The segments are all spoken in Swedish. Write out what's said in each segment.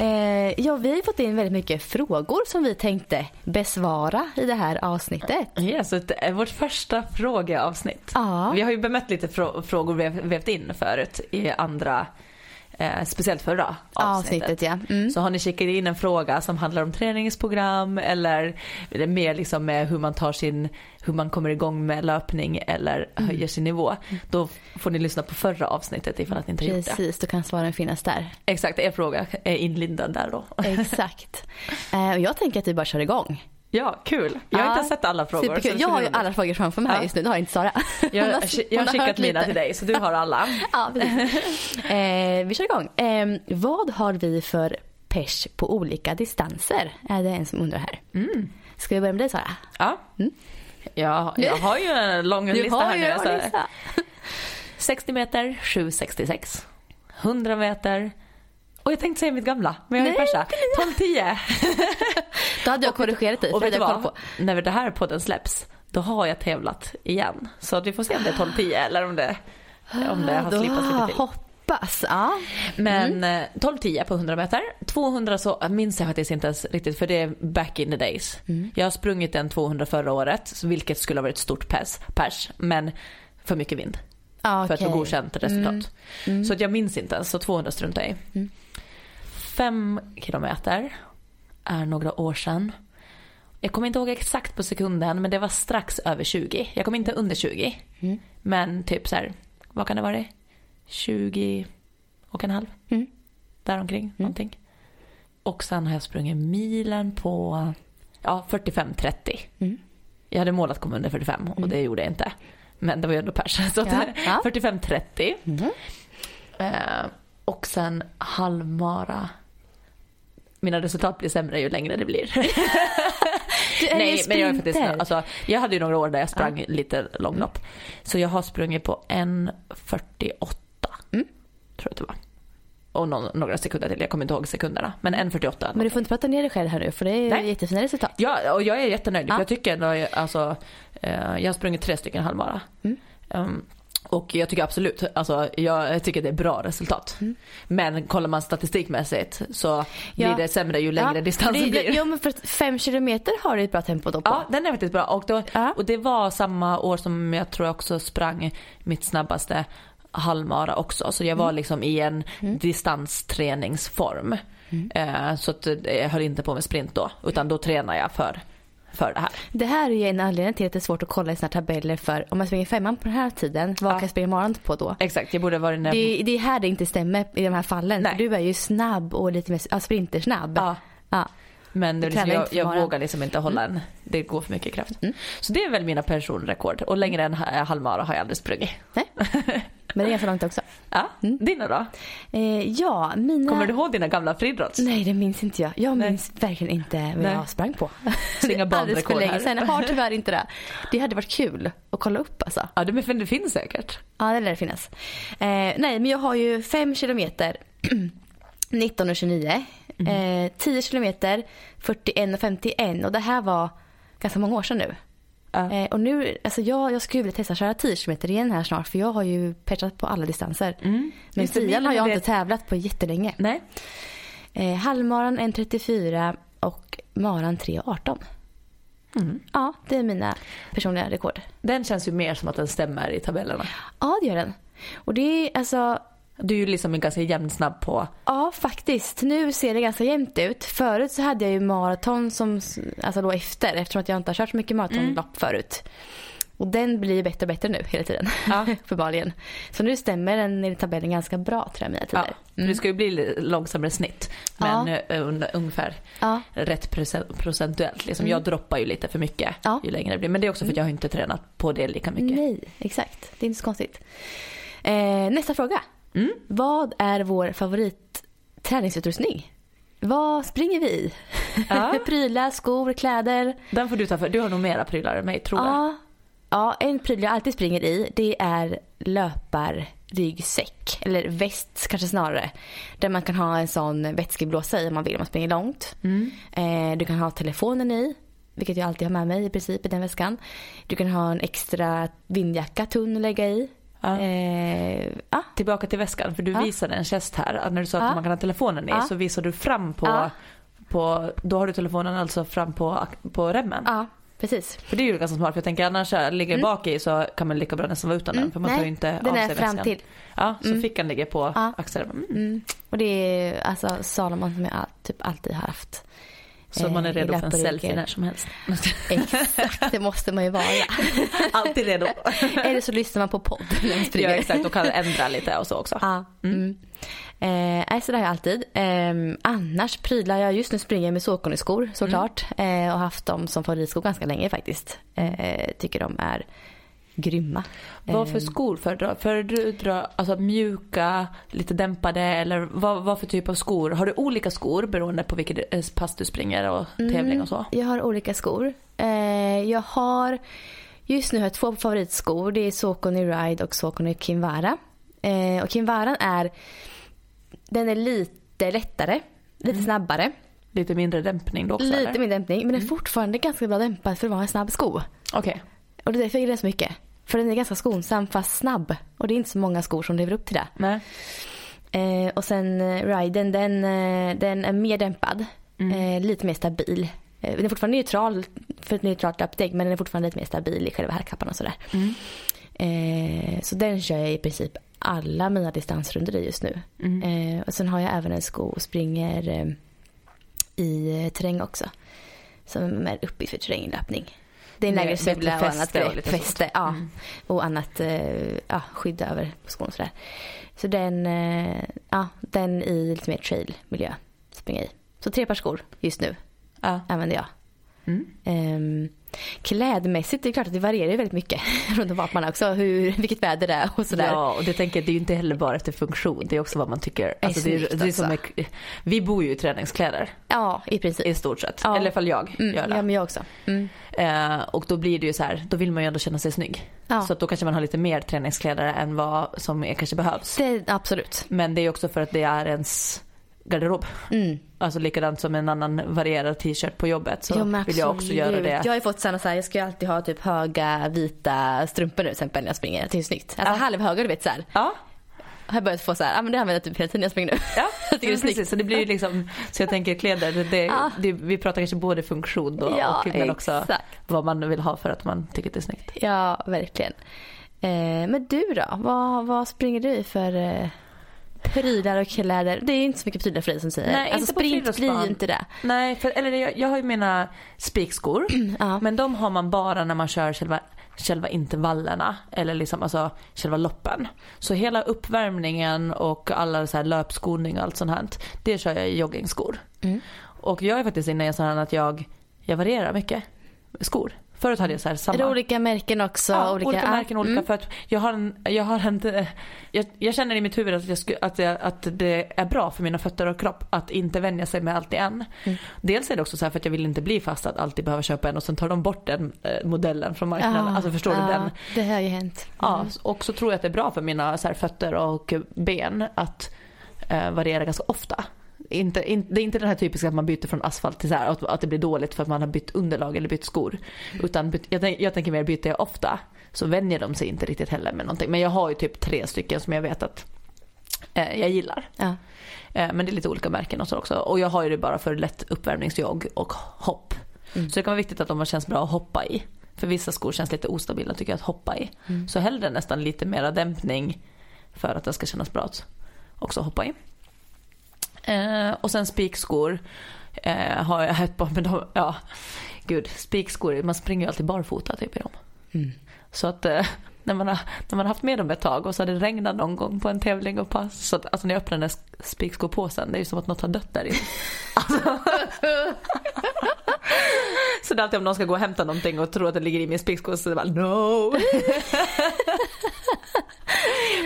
eh, ja, vi har fått in väldigt mycket frågor som vi tänkte besvara i det här avsnittet. Så det är vårt första frågeavsnitt. Ja. Vi har ju bemött lite frå frågor vi har vävt in förut i andra Eh, speciellt förra avsnittet. avsnittet ja. Mm. Så har ni kikat in en fråga som handlar om träningsprogram eller mer liksom med hur man tar sin, hur man kommer igång med löpning eller mm. höjer sin nivå. Då får ni lyssna på förra avsnittet ifall att ni inte Precis, gjort det. Precis, då kan svaren finnas där. Exakt, er fråga är inlindad där då. Exakt. Eh, och jag tänker att vi bara kör igång. Ja, kul. Jag har ja, inte sett alla frågor. Jag har ju alla frågor framför mig ja. just nu, det har inte Sara. Jag, har, jag har skickat mina lite. till dig så du har alla. ja, eh, vi kör igång. Eh, vad har vi för pers på olika distanser? Är det en som undrar här. Mm. Ska vi börja med dig Sara? Ja. Mm. Jag, jag har ju en lång du lista här nu. Så. Lista. 60 meter 766. 100 meter och jag tänkte säga mitt gamla, men jag har ju persa. 12-10. Då hade jag korrigerat dig. Och vet du vad? När det här podden släpps, då har jag tävlat igen. Så vi får se om det är 12-10 eller om det, om det har slipats lite till. Hoppas, ja. Men mm. 12-10 eh, på 100 meter. 200 så minns jag faktiskt inte ens riktigt för det är back in the days. Mm. Jag har sprungit en 200 förra året, vilket skulle ha varit ett stort pers, pers men för mycket vind. Ah, okay. För att få godkänt resultat. Mm. Mm. Så att jag minns inte ens, så 200 struntar jag i. Fem kilometer är några år sedan. Jag kommer inte ihåg exakt på sekunden men det var strax över 20. Jag kom inte under 20. Mm. Men typ så här, vad kan det vara? 20 och en halv. Mm. Däromkring mm. någonting. Och sen har jag sprungit milen på ja, 45-30. Mm. Jag hade målat komma under 45 och mm. det gjorde jag inte. Men det var ju ändå pers. Så ja, ja. 45-30. Mm. Eh, och sen halvmara mina resultat blir sämre ju längre det blir. Nej, men jag är faktiskt, alltså, jag hade ju några år där jag sprang ja. lite långlopp. Så jag har sprungit på 1.48. Mm. Tror jag att det var. Och någon, några sekunder till, jag kommer inte ihåg sekunderna. Men 1.48. Men du får inte prata ner dig själv här nu för det är Nej. jättefina resultat. Ja, och jag är jättenöjd. Ja. Jag tycker ändå, alltså, eh, jag har sprungit tre stycken halvmara. Mm. Um, och jag tycker absolut, alltså, jag tycker det är bra resultat. Mm. Men kollar man statistikmässigt så blir ja. det sämre ju längre ja, distansen blir. Jo men för fem kilometer har du ett bra tempo då på. Ja den är faktiskt bra och, då, ja. och det var samma år som jag tror jag också sprang mitt snabbaste halvmara också. Så jag var mm. liksom i en mm. distansträningsform. Mm. Eh, så att jag höll inte på med sprint då utan då tränar jag för för det här. Det här är ju en anledning till att det är svårt att kolla i sina tabeller för om man springer femman på den här tiden, vad ja. kan jag springa morgon på då? Exakt, jag borde varit det, det är här det inte stämmer i de här fallen. Du är ju snabb och lite mer ja, sprintersnabb. Ja. ja. Men det liksom, jag, jag vågar liksom inte hålla mm. en, det går för mycket kraft. Mm. Så det är väl mina personrekord och längre än halvmara har jag aldrig sprungit. Nej. Men det är ganska långt också. Ja, mm. dina då? Eh, ja, mina... Kommer du ihåg dina gamla friidrotts? Nej, det minns inte jag. Jag minns Nej. verkligen inte vad Nej. jag sprang på. Inga banrekord här. Sen jag har tyvärr inte det. Det hade varit kul att kolla upp alltså. Ja, det, det finns säkert. Ja, det lär det finnas. Eh, nej, men jag har ju fem kilometer 19 och 29. Mm. Eh, 10 kilometer 41 och 51 och det här var ganska många år sedan nu. Ja. Eh, och nu, alltså jag, jag skulle vilja testa att köra 10 km igen här snart för jag har ju petchat på alla distanser. Mm. Men 10 har jag det... inte tävlat på jättelänge. Nej. Eh, halvmaran 1.34 och maran 3.18. Mm. Ja, det är mina personliga rekord. Den känns ju mer som att den stämmer i tabellerna. Ja, det gör den. Och det är alltså du är ju liksom ganska jämnsnabb på... Ja, faktiskt. Nu ser det ganska jämnt ut. Förut så hade jag ju maraton som alltså låg efter eftersom att jag inte har kört så mycket maratonlopp mm. förut. Och den blir bättre och bättre nu hela tiden. Ja. Uppenbarligen. Så nu stämmer den i tabellen ganska bra tror jag mina Ja, tider. för Det ska ju bli långsammare snitt. Men Ja. eh, un- ungefär Ja. rätt procent- procentuellt. Liksom, Jag droppar ju lite för mycket Ja. ju längre det blir. Men det är också för att jag har inte tränat på det lika mycket. Nej, exakt. Det är inte så konstigt. Eh, nästa fråga. Mm. Vad är vår favorit träningsutrustning? Vad springer vi i? Ja. Prylar, skor, kläder? Den får du ta för. Du har nog mera prylar än mig tror jag. Ja. ja, en pryl jag alltid springer i det är löparryggsäck. Eller väst kanske snarare. Där man kan ha en sån vätskeblåsa i om man vill om man springer långt. Mm. Eh, du kan ha telefonen i. Vilket jag alltid har med mig i princip i den väskan. Du kan ha en extra vindjacka tunn att lägga i. Ja. Eh, ja. Tillbaka till väskan för du Ja. visade en gest här. Att när du sa att Ja. man kan ha telefonen i så visar du fram på, på, då har du telefonen alltså fram på, på remmen. ja, precis. För det är ju ganska smart för jag tänker annars äh, ligger bak i så kan man lika bra nästan vara utan den för man Mm. Nej, tar ju inte den av är sig fram väskan. till. Ja, så Mm. fickan ligger på axeln. Mm. Mm. Och det är alltså Salomon som jag typ alltid har haft. Så man är Eh, redo för en selfie när som helst. Exakt, det måste man ju vara. Alltid redo. Eller så lyssnar man på podd när man ja exakt och kan ändra lite och så också. Ja. Mm. Eh, nej, så det har jag alltid. Eh, annars prylar jag, just nu springer jag med Saucony-skor såklart. Eh, och har haft dem som favoritskor ganska länge faktiskt. Eh, tycker de är grymma. Vad för Eh, skor föredrar Föredrar alltså mjuka, lite dämpade eller vad, vad för typ av skor? Har du olika skor beroende på vilket eh, pass du springer och tävling och så? Mm, Jag har olika skor. Eh, jag har, just nu har jag två favoritskor. Det är Saucony Ride och Saucony Kinvara. Och Kinvaran är, den är lite lättare, lite snabbare. Lite mindre dämpning då också Lite eller? Mm. mer dämpning, men den är fortfarande ganska bra dämpad för att vara en snabb sko. Okej. Och det är därför jag gillar den så mycket. För den är ganska skonsam fast snabb. Och det är inte så många skor som lever upp till det. Eh, och sen eh, riden, den, eh, den är mer dämpad. Mm. Eh, lite mer stabil. Eh, den är fortfarande neutral för ett neutralt löpdäck men den är fortfarande lite mer stabil i själva herrkappan och sådär. Mm. Så den kör jag i princip alla mina distansrunder i just nu. Mm. Och sen har jag även en sko och springer i terräng också. Som är uppbyggd för terränglöpning. Det är en lägre sula och annat och lite. Fäste, ja. Mm. Och annat eh, ja, skydd över på skon sådär. Så den, eh, ja, den i lite mer trailmiljö springer jag i. Så tre par skor just nu Ja. använder jag. Mm. Um, klädmässigt, det är klart att det varierar väldigt mycket runt om vart man är också, hur, vilket väder det är och sådär. Ja, och det tänker det är ju inte heller bara efter funktion. Det är också vad man tycker. Alltså, det är, det är som alltså. är, vi bor ju i träningskläder Ja, i princip. i stort sett. Ja. Eller i alla fall jag Mm, gör det. ja, men jag också. Mm. Eh, och då blir det ju så här, då vill man ju ändå känna sig snygg. Ja. Så att då kanske man har lite mer träningskläder än vad som är, kanske behövs. Det, absolut. Men det är också för att det är ens garderob. Mm. Alltså likadant som en annan varierad t-shirt på jobbet så Ja, vill jag också göra det. Jag har ju fått sådana så här, jag ska ju alltid ha typ höga vita strumpor nu till exempel när jag springer. Det är snyggt. Alltså Ja. halvhöga du vet så här. Ja, Har jag börjat få så här, ja men det använder jag typ hela tiden när jag springer nu. ja Jag tycker det är snyggt. precis. Så det blir ju liksom, så jag tänker kläder, det, det, Ja. det, vi pratar kanske både funktion då Ja, och men också exakt. vad man vill ha för att man tycker det är snyggt. Ja, verkligen. Eh, men du då? Vad, vad springer du i för eh, prylar och kläder? Det är inte så mycket prylar för dig som säger. Nej, alltså sprint blir ju inte det. Nej, för, eller jag, jag har ju mina spikskor. Ja. Men de har man bara när man kör själva, själva intervallerna. Eller liksom alltså själva loppen. Så hela uppvärmningen och alla så här löpskolning och allt sånt här. Det kör jag i joggingskor. Mm. Och jag är faktiskt inne i en sån här att jag, jag varierar mycket skor. Förut hade jag så här samma. Är det olika märken också? Ja, olika, olika, ah, märken, olika mm. för att jag har en, jag har en, jag, jag känner i mitt huvud att, jag sku, att, jag, att det är bra för mina fötter och kropp att inte vänja sig med allt i en. Mm. Dels är det också så här för att jag vill inte bli fast att alltid behöva köpa en och sen tar de bort den eh, modellen från marknaden. Ja, alltså förstår ja, du den? Det har ju hänt. Ja, Mm. och så tror jag att det är bra för mina så här, fötter och ben att eh, variera ganska ofta. Inte, in, det är inte den här typiska att man byter från asfalt till så här, att, att det blir dåligt för att man har bytt underlag eller bytt skor. Utan byt, jag, tänk- jag tänker mer byter jag ofta så vänjer de sig inte riktigt heller med någonting. Men jag har ju typ tre stycken som jag vet att eh, jag gillar. Ja. Eh, men det är lite olika märken och så också. Och jag har ju det bara för lätt uppvärmningsjogg och hopp. Mm. Så det kan vara viktigt att de känns bra att hoppa i. För vissa skor känns lite ostabila tycker jag att hoppa i. Mm. Så hellre nästan lite mera dämpning för att det ska kännas bra att också hoppa i. Eh, och sen spikskor eh, har jag ett par, men de, ja, gud, spikskor, man springer ju alltid barfota typ i dem. Mm. Så att eh, när, man har, när man har haft med dem ett tag och så har det regnat någon gång på en tävling och pass. Så att, alltså när jag öppnar den där spikskopåsen, det är ju som att något har dött där inne. Alltså. så det är alltid om någon ska gå och hämta någonting och tror att det ligger i min spiksko så är det bara no.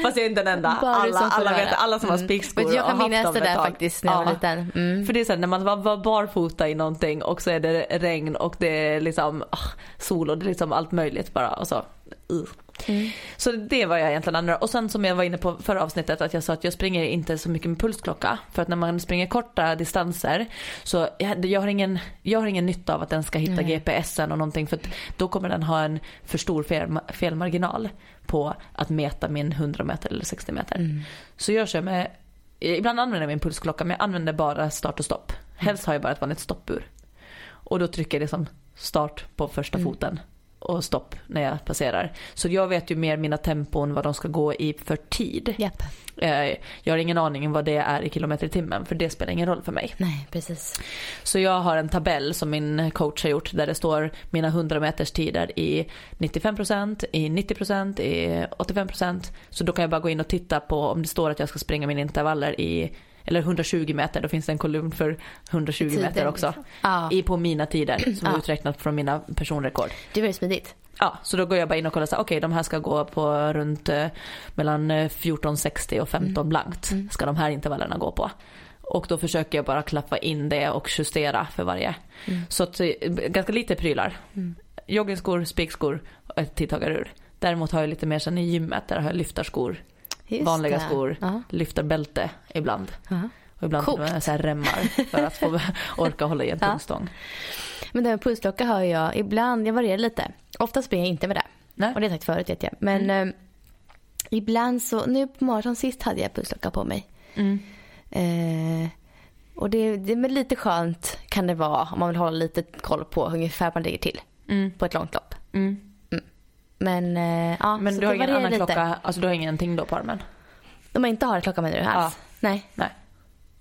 Fast jag är inte den enda. Bara Alla, alla, vet, alla som har Mm. spikskor Men jag och kan minnas det där faktiskt när jag var liten. Mm. För det är så här, när man var, var barfota i någonting och så är det regn och det är liksom ah, sol och det är liksom allt möjligt bara och så. Uh. Mm. Så det var jag egentligen andra. Och sen som jag var inne på förra avsnittet att jag sa att jag springer inte så mycket med pulsklocka. För att när man springer korta distanser så jag, jag, har, ingen, jag har ingen nytta av att den ska hitta Nej. GPSen och någonting för då kommer den ha en för stor fel, felmarginal på att mäta min 100 meter eller 60 meter. Mm. Så jag kör med, ibland använder jag min pulsklocka men jag använder bara start och stopp. Helst har jag bara ett vanligt stoppur. Och då trycker jag liksom start på första Mm. foten och stopp när jag passerar. Så jag vet ju mer mina tempon vad de ska gå i för tid. Japp. Eh, Jag har ingen aning om vad det är i kilometer i timmen för det spelar ingen roll för mig. Nej, precis. Så jag har en tabell som min coach har gjort där det står mina 100 meters tider i 95%, i 90%, i 85%. Så då kan jag bara gå in och titta på om det står att jag ska springa mina intervaller i eller 120 meter, då finns det en kolumn för 120 Tider, meter också. liksom. I på mina tider som är uträknat från mina personrekord. det var ju smidigt. Ja, så då går jag bara in och kollar så okej de här ska gå på runt eh, mellan eh, 14.60 och 15 blankt. Mm. Ska de här intervallerna gå på. Och då försöker jag bara klappa in det och justera för varje. Mm. Så att, eh, ganska lite prylar. Mm. Joggingskor, spikskor och ett tidtagarur. Däremot har jag lite mer sen i gymmet, där har jag lyftarskor, Just vanliga det. skor, Ja. lyftarbälte ibland. Ja. Och ibland Coolt. så här remmar för att få orka hålla i en tung stång. Men det med pulsklocka har jag ibland, jag varierar lite. Ofta springer jag inte med det. Nej. Och det har jag sagt förut vet jag. Men Mm. eh, ibland så, nu på maraton sist hade jag pulsklocka på mig. Mm. Eh, och det, det men lite skönt kan det vara om man vill hålla lite koll på ungefär vad man ligger till Mm. på ett långt lopp. Mm. Men eh, ja, Men så du har det ingen varierar annan lite. klocka, alltså du har ingenting då på armen? Om man inte har klocka menar du alls? Nej. Nej.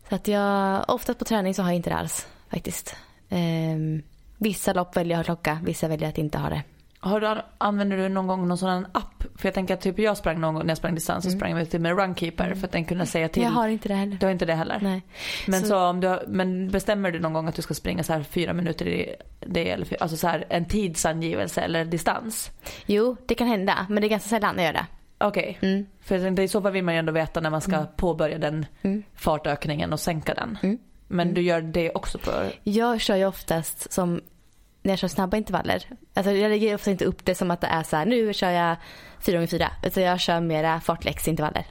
Så att jag, oftast på träning så har jag inte det alls faktiskt. Ehm, vissa lopp väljer jag att ha klocka, vissa väljer att inte ha det. Har du, använder du någon gång någon sån här app? För jag tänker att typ jag sprang någon gång när jag sprang distans så sprang jag typ med Runkeeper för att den kunde säga till. Mm. Jag har inte det heller. Du har inte det heller? Nej. Men, Så- så... om du har, men bestämmer du någon gång att du ska springa så här fyra minuter i det eller fy- alltså så här en tidsangivelse eller distans? Jo, det kan hända, men det är ganska sällan jag gör det. Okej, Mm. för i så fall vill man ju ändå veta när man ska påbörja den Mm. fartökningen och sänka den. Mm. Men du gör det också på... Jag kör ju oftast som när jag kör snabba intervaller. Alltså jag lägger ofta inte upp det som att det är så här, nu kör jag 4 x 4 Utan jag kör mera fartläxintervaller.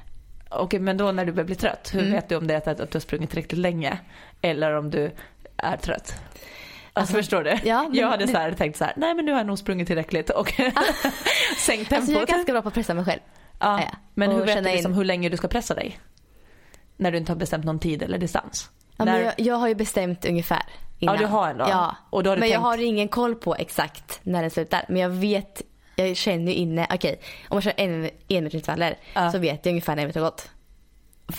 Okej, men då när du börjar bli trött, hur Mm. vet du om det är att, att du har sprungit tillräckligt länge? Eller om du är trött? Alltså, Alltså, förstår du? ja, jag hade så här, tänkt så här, nej men nu har jag nog sprungit tillräckligt och sänkt tempot. Alltså jag är ganska bra på att pressa mig själv. ja. ja. Men hur vet du liksom in- hur länge du ska pressa dig? När du inte har bestämt någon tid eller distans? Ja, När- men jag, jag har ju bestämt ungefär innan. Ja, du har ändå. Ja, Och då har du men jag tänkt- har ingen koll på exakt när den slutar. Men jag vet, jag känner ju inne, okej om man kör en Ja. så vet jag ungefär när det har gått.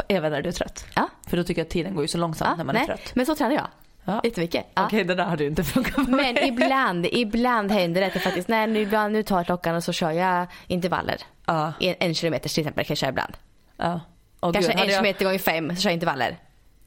Även när du är trött? Ja. För då tycker jag att tiden går ju så långsamt ja när man nej. är trött. Men så tränar jag. Ja. Jättemycket. Ja. Okej, det där hade ju inte funkat för Men ibland, ibland händer det att jag faktiskt, nej nu, ibland, nu tar jag klockan och så kör jag intervaller. Ja, En, en kilometer till exempel kan jag köra ibland. ja. Åh, Kanske gud, en jag- kilometer gånger fem så kör jag intervaller.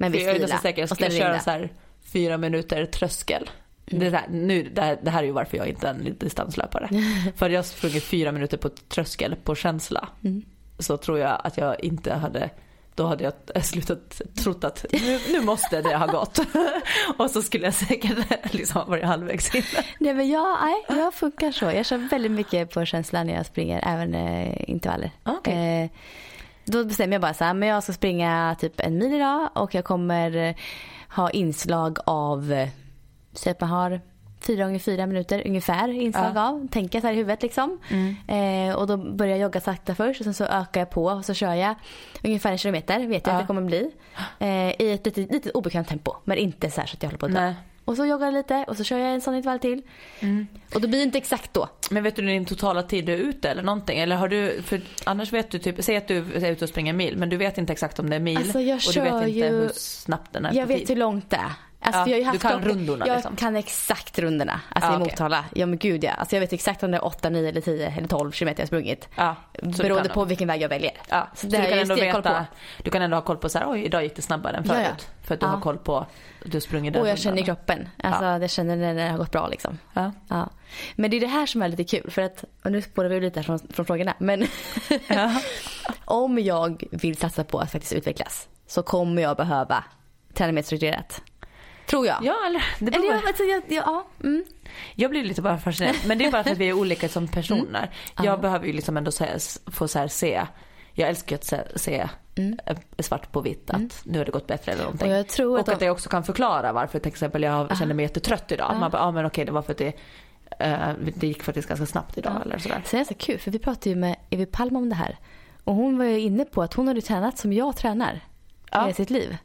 Men jag är nästan säker, jag skulle köra det. så här fyra minuter tröskel. Mm. Det, där, nu, det, här, det här är ju varför jag inte är en distanslöpare. För jag har sprungit fyra minuter på tröskel på känsla. Mm. Så tror jag att jag inte hade då hade jag slutat trott att nu, nu måste det ha gått. och så skulle jag säkert liksom varit halvvägs in. Nej men jag, nej, jag funkar så. Jag kör väldigt mycket på känslan när jag springer, även eh, intervaller. Okej. Eh, då bestämmer jag bara så här, men jag ska springa typ en mil idag och jag kommer eh, ha inslag av, eh, säg att man har fyra gånger fyra minuter ungefär inslag Ja. av. Tänka så här i huvudet liksom. Eh, och då börjar jag jogga sakta först och sen så ökar jag på och så kör jag ungefär en kilometer, vet jag Ja. att det kommer bli. Eh, I ett lite, lite obekvämt tempo, men inte så så att jag håller på att dö. Och så joggar jag lite och så kör jag en sån intervall till. Mm. Och då blir det inte exakt då. Men vet du din totala tid du är ute eller någonting? Eller har du, för annars vet du typ, säg att du är ute och springer en mil men du vet inte exakt om det är mil Alltså, jag och du vet inte ju- hur snabbt den är Jag vet tid. hur långt det är. Alltså, Ja, jag har du kan rundorna, Jag liksom. kan exakt rundorna. Alltså Ja, i. Motala. Ja men gud ja. Alltså jag vet exakt om det är 8, 9 eller 10 eller 12 kilometer jag har sprungit. Ja, du Beroende på vilken väg jag väljer. Ja, så, Så du kan ändå veta, på. du kan ändå ha koll på så här, oj idag gick det snabbare än Ja, förut. ja. För att du Ja. har koll på, att du sprungit den Och jag rundan. känner i kroppen. Alltså jag känner när det har gått bra liksom. Ja. Ja. Men det är det här som är lite kul för att, och nu spårar vi lite från, från frågorna. Men Ja. om jag vill satsa på att faktiskt utvecklas så kommer jag behöva träna mer strukturerat. Tror jag. ja, eller det beror Eller jag, alltså, jag, jag, ja. Mm. Jag blir lite bara fascinerad. Men det är bara för att vi är olika som personer. Jag Ja. behöver ju liksom ändå säga, få så här se. Jag älskar att se, se eh, svart på vitt att nu har det gått bättre eller någonting. Och jag tror att och att jag också kan förklara varför till exempel jag kände mig jättetrött idag. Man bara, ja men okej det var för att det, eh, det gick faktiskt ganska snabbt idag eller sådär. Sen är det så kul för vi pratade ju med Evi Palm om det här. Och hon var ju inne på att hon hade tränat som jag tränar Ja. i sitt liv.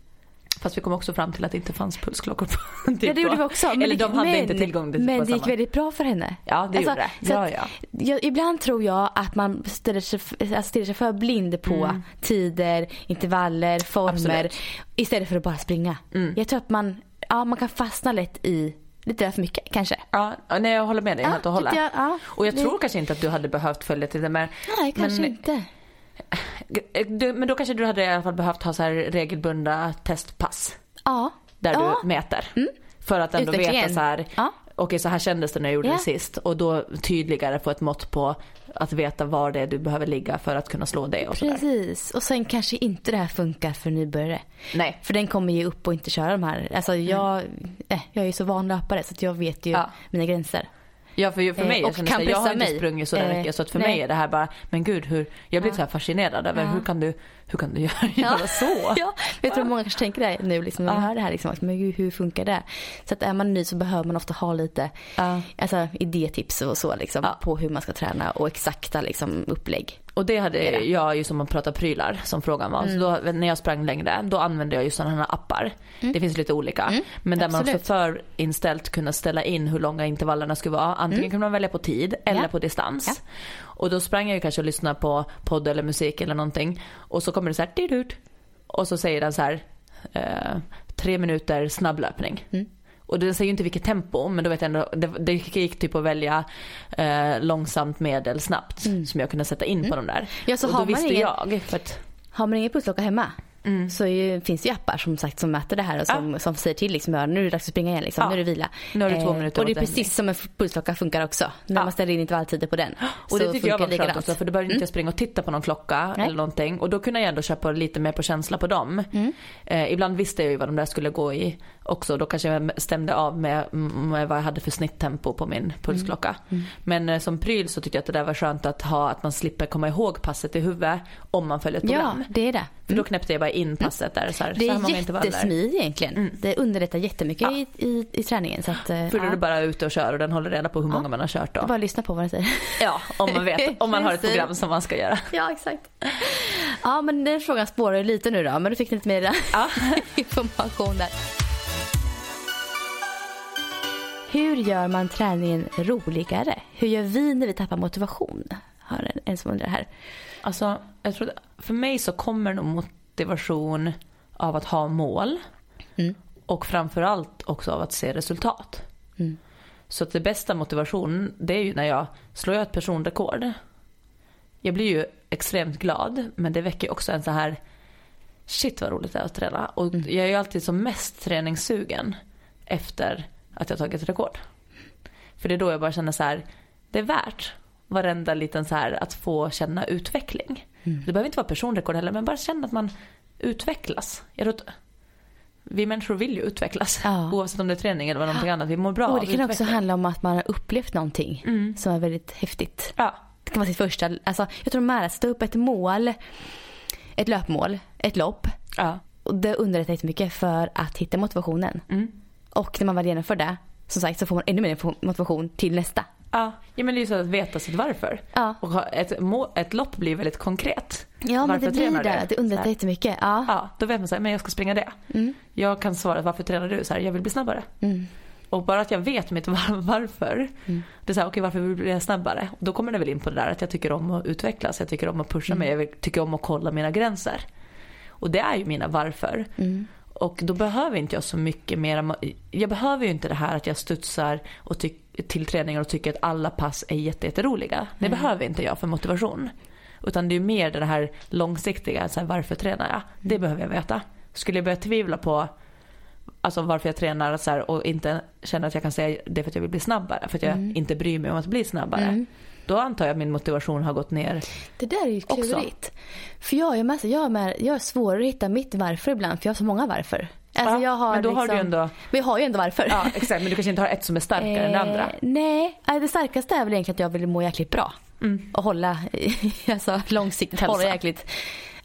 Fast vi kom också fram till att det inte fanns pulsklockor på typ Ja det gjorde vi också. Men Eller de hade men, inte tillgång till Men på det gick samma. väldigt bra för henne. Ja det gjorde det. Ja ja. jag, ibland tror jag att man ställer sig, alltså stirrar sig för blind på tider, intervaller, former. Mm. Absolut. Istället för att bara springa. Mm. Jag tror att man, ja, man kan fastna lätt i lite för mycket kanske. Ja, nej jag håller med dig helt och hållet. jag, ja. Och jag Det- tror kanske inte att du hade behövt följa till det men Nej kanske men, inte. Du, men då kanske du hade i alla fall behövt ha så här regelbundna testpass. Ja. Där ja. Mm. du mäter. För att ändå veta så här, Ja. okej så här kändes det när jag gjorde Ja. det sist. Och då tydligare få ett mått på att veta var det är du behöver ligga för att kunna slå det och. Precis. Och sen kanske inte det här funkar för nybörjare. Nej. För den kommer ge upp och inte köra de här. Alltså jag, eh, jag är ju så van löpare så att jag vet ju Ja. mina gränser. Ja för, för Eh, mig, och jag, här, jag har inte mig. sprungit så Eh, mycket så att för nej. mig är det här bara, men gud hur, jag blir så här fascinerad över Ja. hur kan du, hur kan du göra, göra så? Ja, jag tror många kanske tänker det nu liksom, när Ja. hör det här. Liksom, men gud, hur funkar det? Så att är man ny så behöver man ofta ha lite Ja. alltså, idétips och så liksom, Ja. på hur man ska träna och exakta liksom, upplägg. Och det hade Det jag ju som att prata prylar som frågan var. Så då, när jag sprang längre då använde jag ju sådana här appar. Det finns lite olika. Men där man Absolut. också förinställt kunna ställa in hur långa intervallerna skulle vara. Antingen kunde man välja på tid eller Ja. på distans. Ja. Och då sprang jag ju kanske och lyssnade på podd eller musik eller någonting. Och så kommer det så här. Och så säger den så här eh, tre minuter snabblöpning. Och den säger ju inte vilket tempo men då vet jag ändå, det, det gick typ att välja eh, långsamt, medel, snabbt som jag kunde sätta in på de där. Ja, så och då man visste ingen- jag att, Har man ingen pulsklocka hemma så är ju, finns det ju appar som sagt som mäter det här och som, som säger till liksom, ja, nu är det dags att springa igen liksom, Ja. nu är det vila. Nu har du två minuter Och det är precis som en pulsklocka funkar också. När Ja. man ställer in intervalltider på den. och det så tycker jag var skönt också för då behövde inte jag springa och titta på någon klocka Nej. eller någonting. Och då kunde jag ändå köpa lite mer på känsla på dem. Mm. Eh, ibland visste jag ju vad de där skulle gå i också. Då kanske jag stämde av med, med vad jag hade för snitttempo på min pulsklocka. Mm. Men eh, som pryl så tyckte jag att det där var skönt att ha att man slipper komma ihåg passet i huvudet om man följer ett Ja, program. det är det. För då knäppte jag bara in passet där. Så här, Det är jättesmidigt egentligen. Det underlättar jättemycket Ja. i, i, i träningen. Så att, eh, För då är ja. du bara ute och kör och den håller reda på hur många man har kört då. bara lyssna på vad den säger. Ja, om man vet. Om man har ett program som man ska göra. Ja, exakt. Ja, men den frågan spårar ju lite nu då. Men du fick lite mer Ja. information där. Hur gör man träningen roligare? Hur gör vi när vi tappar motivation? Har en, en som undrar här. Alltså, jag tror för mig så kommer nog motivation av att ha mål. Mm. Och framförallt också av att se resultat. Mm. Så att det bästa motivationen det är ju när jag slår ett personrekord. Jag blir ju extremt glad men det väcker också en så här shit vad roligt det är att träna. Och Mm. jag är ju alltid som mest träningssugen efter att jag tagit rekord. För det är då jag bara känner så här det är värt varenda liten så här att få känna utveckling. Mm. Det behöver inte vara personrekord heller men bara känna att man utvecklas. Jag tror vi människor vill ju utvecklas Ja. oavsett om det är träning eller någonting annat. Vi mår bra Och det kan också handla om att man har upplevt någonting Mm. som är väldigt häftigt. Ja. Det kan vara sitt första, alltså, jag tror med att sätta upp ett mål, ett löpmål, ett lopp. Ja. Och det underlättar jättemycket för att hitta motivationen. Mm. Och när man väl genomför det, som sagt så får man ännu mer motivation till nästa. Ja. ja men det är ju så att veta sitt varför. Ja, Och ha ett, ett lopp blir väldigt konkret. ja men Varför det blir det. du? Det underlättar jättemycket. Ja. Ja, då vet man så här, men jag ska springa det. Mm. Jag kan svara varför tränar du? Så här, jag vill bli snabbare. Mm. Och bara att jag vet mitt var- varför. Mm. Det är så här, okej varför vill jag snabbare? Och då kommer det väl in på det där att jag tycker om att utvecklas. Jag tycker om att pusha Mm. mig. Jag tycker om att kolla mina gränser. Och det är ju mina varför. Mm. Och då behöver inte jag så mycket mer. Jag behöver ju inte det här att jag studsar och till träningar och tycker att alla pass är jätteroliga. Det mm. behöver inte jag för motivation. Utan det är mer det här långsiktiga, så här, varför tränar jag? Det behöver jag veta. Skulle jag börja tvivla på alltså varför jag tränar så här, och inte känner att jag kan säga det för att jag vill bli snabbare, för att jag mm. inte bryr mig om att bli snabbare. Mm. Då antar jag att min motivation har gått ner Det där är ju klurigt. För jag är, med, jag, är med, jag är svårare att hitta mitt varför ibland för jag har så många varför. Alltså ja, har men då liksom, har du liksom- ändå... Jag har ju ändå varför. Ja exakt men du kanske inte har ett som är starkare eh, än det andra. Eh, nej, det starkaste är väl egentligen att jag vill må jäkligt bra. Mm. Och hålla, alltså långsiktigt hålla jäkligt,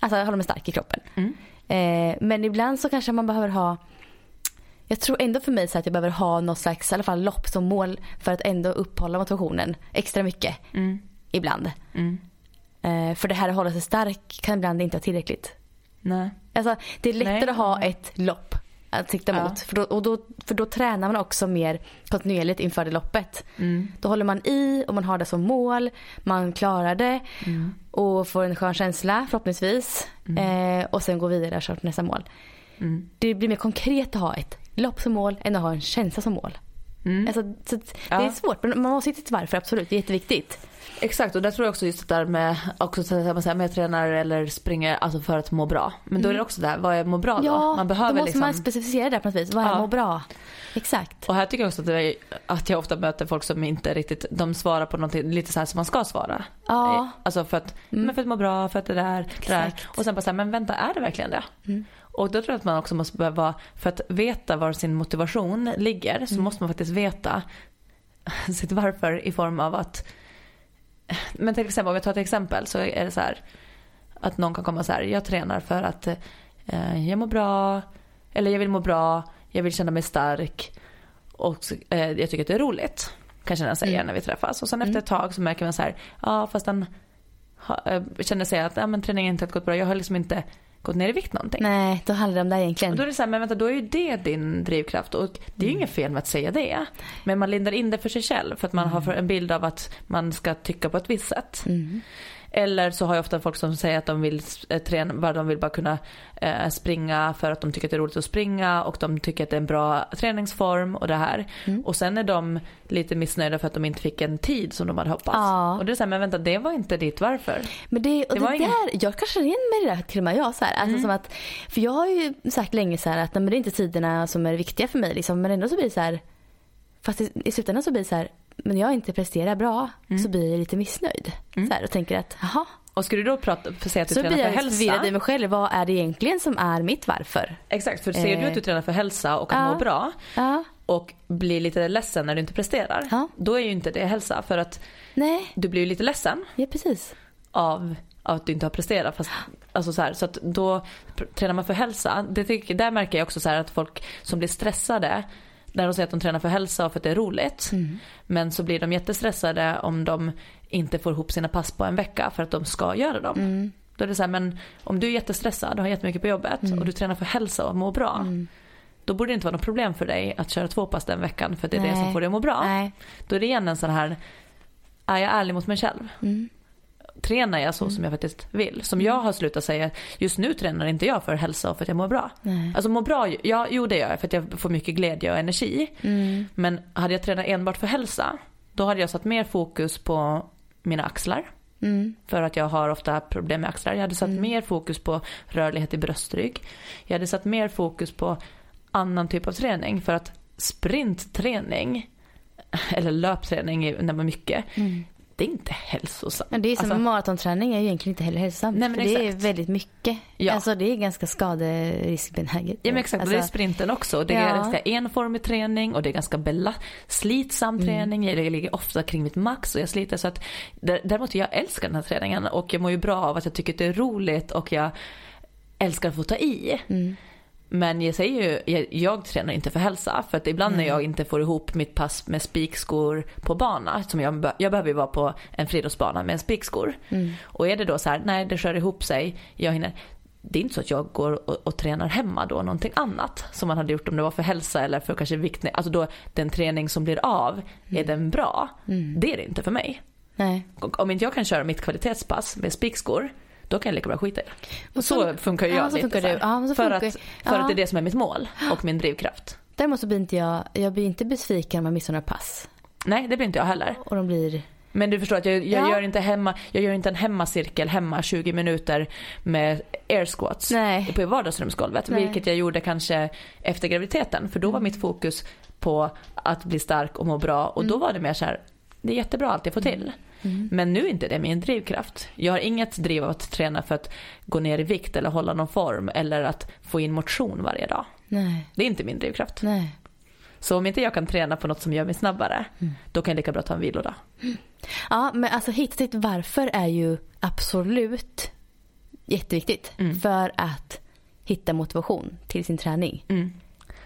alltså hålla mig stark i kroppen. Mm. Eh, men ibland så kanske man behöver ha jag tror ändå för mig så att jag behöver ha något slags i alla fall lopp som mål för att ändå uppehålla motivationen extra mycket. Mm. Ibland. Mm. Eh, för det här att hålla sig stark kan ibland inte vara tillräckligt. Nej. Alltså, det är lättare Nej. att ha ett lopp att sikta ja. mot. För då, och då, för då tränar man också mer kontinuerligt inför det loppet. Mm. Då håller man i och man har det som mål. Man klarar det mm. och får en skön känsla förhoppningsvis. Mm. Eh, och sen går vidare och kör till nästa mål. Mm. Det blir mer konkret att ha ett lopp som mål än att ha en känsla som mål. Mm. Alltså, det ja. är svårt men man måste hitta ett varför absolut. Det är jätteviktigt. Exakt och där tror jag också just det där med också så att man säger, jag tränar eller springer alltså för att må bra. Men då är det mm. också det här, vad är må bra då? Ja, man behöver då måste liksom... man specificera det på något vis. Vad är ja. må bra? Exakt. Och här tycker jag också att, är, att jag ofta möter folk som inte riktigt, de svarar på någonting lite så här som man ska svara. Ja. Alltså för att, mm. men för att må bra, för att det där, det där. Och sen bara så här, men vänta är det verkligen det? Mm. Och då tror jag att man också måste behöva, för att veta var sin motivation ligger så mm. måste man faktiskt veta sitt varför i form av att men till exempel om jag tar ett exempel så är det så här att någon kan komma så här, jag tränar för att eh, jag mår bra, eller jag vill må bra, jag vill känna mig stark och eh, jag tycker att det är roligt. Kanske den säger mm. när vi träffas och sen efter mm. ett tag så märker man så här, ja fast den ha, äh, känner sig att ja, men träningen inte har gått bra, jag har liksom inte gått ner i vikt någonting. Nej, då handlar det om det egentligen. Och då är det så här, men vänta, då är ju det din drivkraft och det är ju mm. inget fel med att säga det. Men man lindar in det för sig själv för att man mm. har en bild av att man ska tycka på ett visst sätt. Mm. Eller så har jag ofta folk som säger att de vill eh, träna, bara de vill bara kunna eh, springa för att de tycker att det är roligt att springa och de tycker att det är en bra träningsform och det här. Mm. Och sen är de lite missnöjda för att de inte fick en tid som de hade hoppats. Ja. Och det är så här, men vänta det var inte ditt varför. Men det, och det, det där, ingen... jag kanske känner igen mig i det till och med jag. Så här. Alltså mm. som att, för jag har ju sagt länge så att nej, men det är inte tiderna som är viktiga för mig liksom, men ändå så blir det så här Fast i, i slutändan så blir det så här, men jag inte presterar bra mm. så blir jag lite missnöjd. Mm. Så här, och tänker att, jaha. Och skulle du då prata, säga att du så tränar för hälsa? Så blir jag förvirrad i mig själv. Vad är det egentligen som är mitt varför? Exakt, för ser du att du eh. tränar för hälsa och kan ja. må bra ja. och blir lite ledsen när du inte presterar. Ja. Då är ju inte det hälsa för att Nej. du blir ju lite ledsen. Ja, precis. Av att du inte har presterat. Fast, alltså så, här, så att då tränar man för hälsa. Det tycker, där märker jag också så att folk som blir stressade när de säger att de tränar för hälsa och för att det är roligt. Mm. Men så blir de jättestressade om de inte får ihop sina pass på en vecka för att de ska göra dem. Mm. Då är det så här, men om du är jättestressad och har jättemycket på jobbet mm. och du tränar för hälsa och mår bra. Mm. Då borde det inte vara något problem för dig att köra två pass den veckan för det är Nej. det som får dig att må bra. Nej. Då är det igen en sån här, är jag ärlig mot mig själv? Mm tränar jag så mm. som jag faktiskt vill. Som jag har slutat säga, just nu tränar inte jag för hälsa och för att jag mår bra. Nej. Alltså må bra, ja, jo det gör jag för att jag får mycket glädje och energi. Mm. Men hade jag tränat enbart för hälsa, då hade jag satt mer fokus på mina axlar. Mm. För att jag har ofta problem med axlar. Jag hade satt mm. mer fokus på rörlighet i bröstrygg. Jag hade satt mer fokus på annan typ av träning. För att sprintträning, eller löpträning när man mycket, mm det är inte hälsosamt. Men det är som alltså, maratonträning är ju egentligen inte heller hälsosamt. Nej, men för det är väldigt mycket. Ja. Alltså det är ganska skaderiskbenäget. Ja men exakt, alltså, det är sprinten också. Det är ja. ganska enformig träning och det är ganska bela slitsam mm. träning. Jag ligger ofta kring mitt max och jag sliter så att däremot jag älskar den här träningen och jag mår ju bra av att jag tycker att det är roligt och jag älskar att få ta i. Mm. Men jag säger ju, jag, jag, tränar inte för hälsa. För att ibland mm. när jag inte får ihop mitt pass med spikskor på bana. Som jag, jag behöver ju vara på en friidrottsbana med spikskor. Mm. Och är det då så här, nej det kör ihop sig. Jag hinner. Det är inte så att jag går och, och, tränar hemma då någonting annat. Som man hade gjort om det var för hälsa eller för kanske vikt. Alltså då den träning som blir av, mm. är den bra? Mm. Det är det inte för mig. Nej. Om inte jag kan köra mitt kvalitetspass med spikskor då kan jag lika bra skita i det. Och så, så- funkar ju ja, jag så lite. så här. Ja, så för att, för ja. att det är det som är mitt mål och min drivkraft. Däremot så blir inte jag, jag blir inte besviken om jag missar några pass. Nej, det blir inte jag heller. Och de blir, Men du förstår att jag, jag, Ja. gör inte hemma, jag gör inte en hemmacirkel hemma 20 minuter med air squats Nej. på vardagsrumsgolvet. Nej. Vilket jag gjorde kanske efter graviditeten. För då var mitt fokus på att bli stark och må bra. Och då var det mer så här, det är jättebra allt jag får till. Men nu är inte det min drivkraft. Jag har inget driv av att träna för att gå ner i vikt eller hålla någon form eller att få in motion varje dag. nej, Det är inte min drivkraft. nej. Så om inte jag kan träna på något som gör mig snabbare, då kan jag lika bra ta en vilodag. Ja, men alltså hitta sitt varför är ju absolut jätteviktigt. För att hitta motivation till sin träning.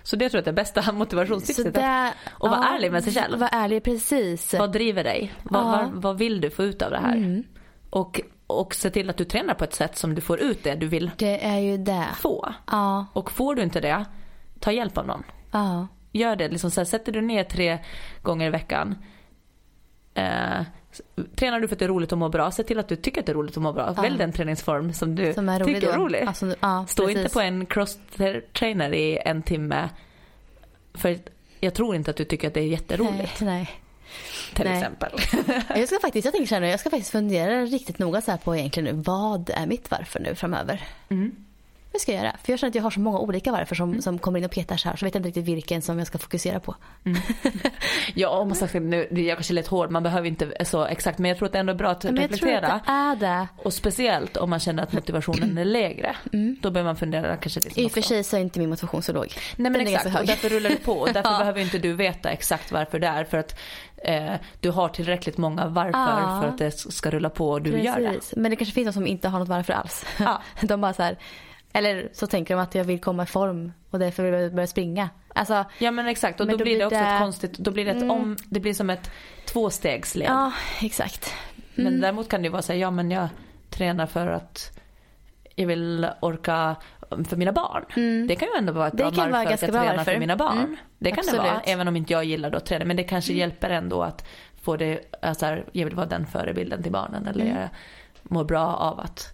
Så det tror jag är det bästa motivationstipset. där- Och vara ärlig med sig själv. Var ärlig, precis. Vad driver dig? Vad, Ja. vad, vad vill du få ut av det här? Mm. Och, och se till att du tränar på ett sätt som du får ut det du vill Det är ju det. få. Ja, Och får du inte det, ta hjälp av någon. ja. Gör det. Liksom så här, sätter du ner tre gånger i veckan. Eh, tränar du för att det är roligt att må bra, se till att du tycker att det är roligt att må bra. Ja. Välj den träningsform som du Som är rolig tycker är då. rolig. Alltså, ja, Stå precis. inte på en cross-trainer i en timme. För jag tror inte att du tycker att det är jätteroligt. Nej, nej. Till nej. exempel. Jag ska faktiskt, jag tänker så här nu, jag ska faktiskt fundera riktigt noga så här på egentligen nu, vad är mitt varför nu framöver? Mm. Det ska jag göra. För jag känner att jag har så många olika varför som, som kommer in och petar så här. Så vet jag inte riktigt vilken som jag ska fokusera på. Ja, om man sagt, nu, jag kanske lite hård, man behöver inte så exakt. Men jag tror att det ändå är bra att Men jag tror reflektera. att det är det. Och speciellt om man känner att motivationen är lägre. Då behöver man fundera kanske lite Mm. I och för sig så är inte min motivation så låg. Nej men Den exakt, och därför rullar det på. Och därför Ja. behöver inte du veta exakt varför det är. För att eh, du har tillräckligt många varför Ja. för att det ska rulla på och du gör det. Precis. Men det kanske finns någon som inte har något varför alls. Ja. De bara så här, eller så tänker de att jag vill komma i form och därför vill jag börja springa. Alltså, Ja men exakt och Men då, då blir det också det- ett konstigt, då blir det ett om, det blir som ett tvåstegsled. ja exakt. Men däremot kan det ju vara så här, ja men jag tränar för att jag vill orka för mina barn. Det kan ju ändå vara ett Mm. Det bra kan vara varför att jag bra tränar för mina barn. Mm. Det kan det Absolut. Mm. vara, även om inte jag gillar då att träna. Men det kanske hjälper ändå att få det, alltså jag vill vara den förebilden till barnen. Eller Mm. jag mår bra av att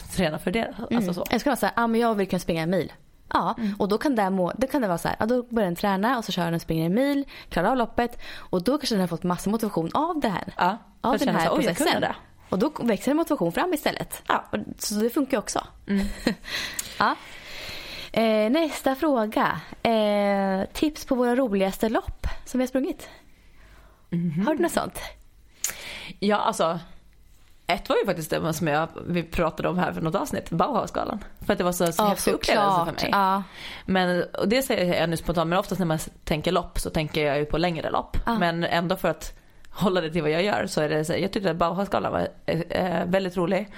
träna för det. Alltså så. Jag ska vara så här, ah, men jag vill kunna springa en mil. Ja, Mm. och då kan, det må, då kan det vara så här, ja, då börjar den träna och så kör den och springer en mil, klarar av loppet och då kanske den har fått massa motivation av det här. Ja, av den här så, processen. det. Och då växer motivation fram istället. Ja. Och, så det funkar också. Mm. ja. eh, nästa fråga. Eh, tips på våra roligaste lopp som vi har sprungit. Mhm. Har du något sånt? Ja alltså. Ett var ju faktiskt det som jag, vi pratade om här för något avsnitt, Bauhausgalan. För att det var så, så häftig upplevelse för mig. Ja. Men, och det säger jag nu spontant, men oftast när man tänker lopp så tänker jag ju på längre lopp. Ja. Men ändå för att hålla det till vad jag gör så är det så, jag tyckte att Bauhausgalan var eh, eh, väldigt rolig.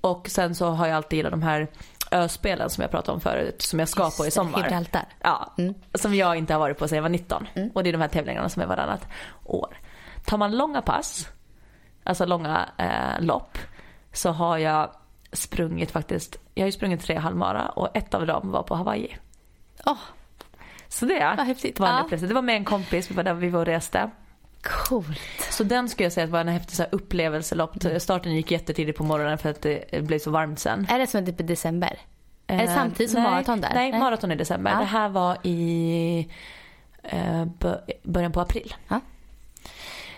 Och sen så har jag alltid gillat de här öspelen som jag pratade om förut, som jag ska på i sommar. Gibraltar. Ja, Mm. som jag inte har varit på sedan jag var 19. Och det är de här tävlingarna som är varannat år. Tar man långa pass, alltså långa eh, lopp, så har jag sprungit faktiskt, jag har ju sprungit tre halvmara och ett av dem var på Hawaii. Åh, Så det var en Ja. upplevelse. Det var med en kompis, vi var där vi var och reste. coolt. Så den skulle jag säga var en häftig så här, upplevelselopp. Starten gick jättetidigt på morgonen för att det blev så varmt sen. Är det som typ i december? Är det Eh, samtidigt som nej, maraton där? Nej, Nej. maraton i december. Ja. Det här var i eh, bö- början på april. Ja.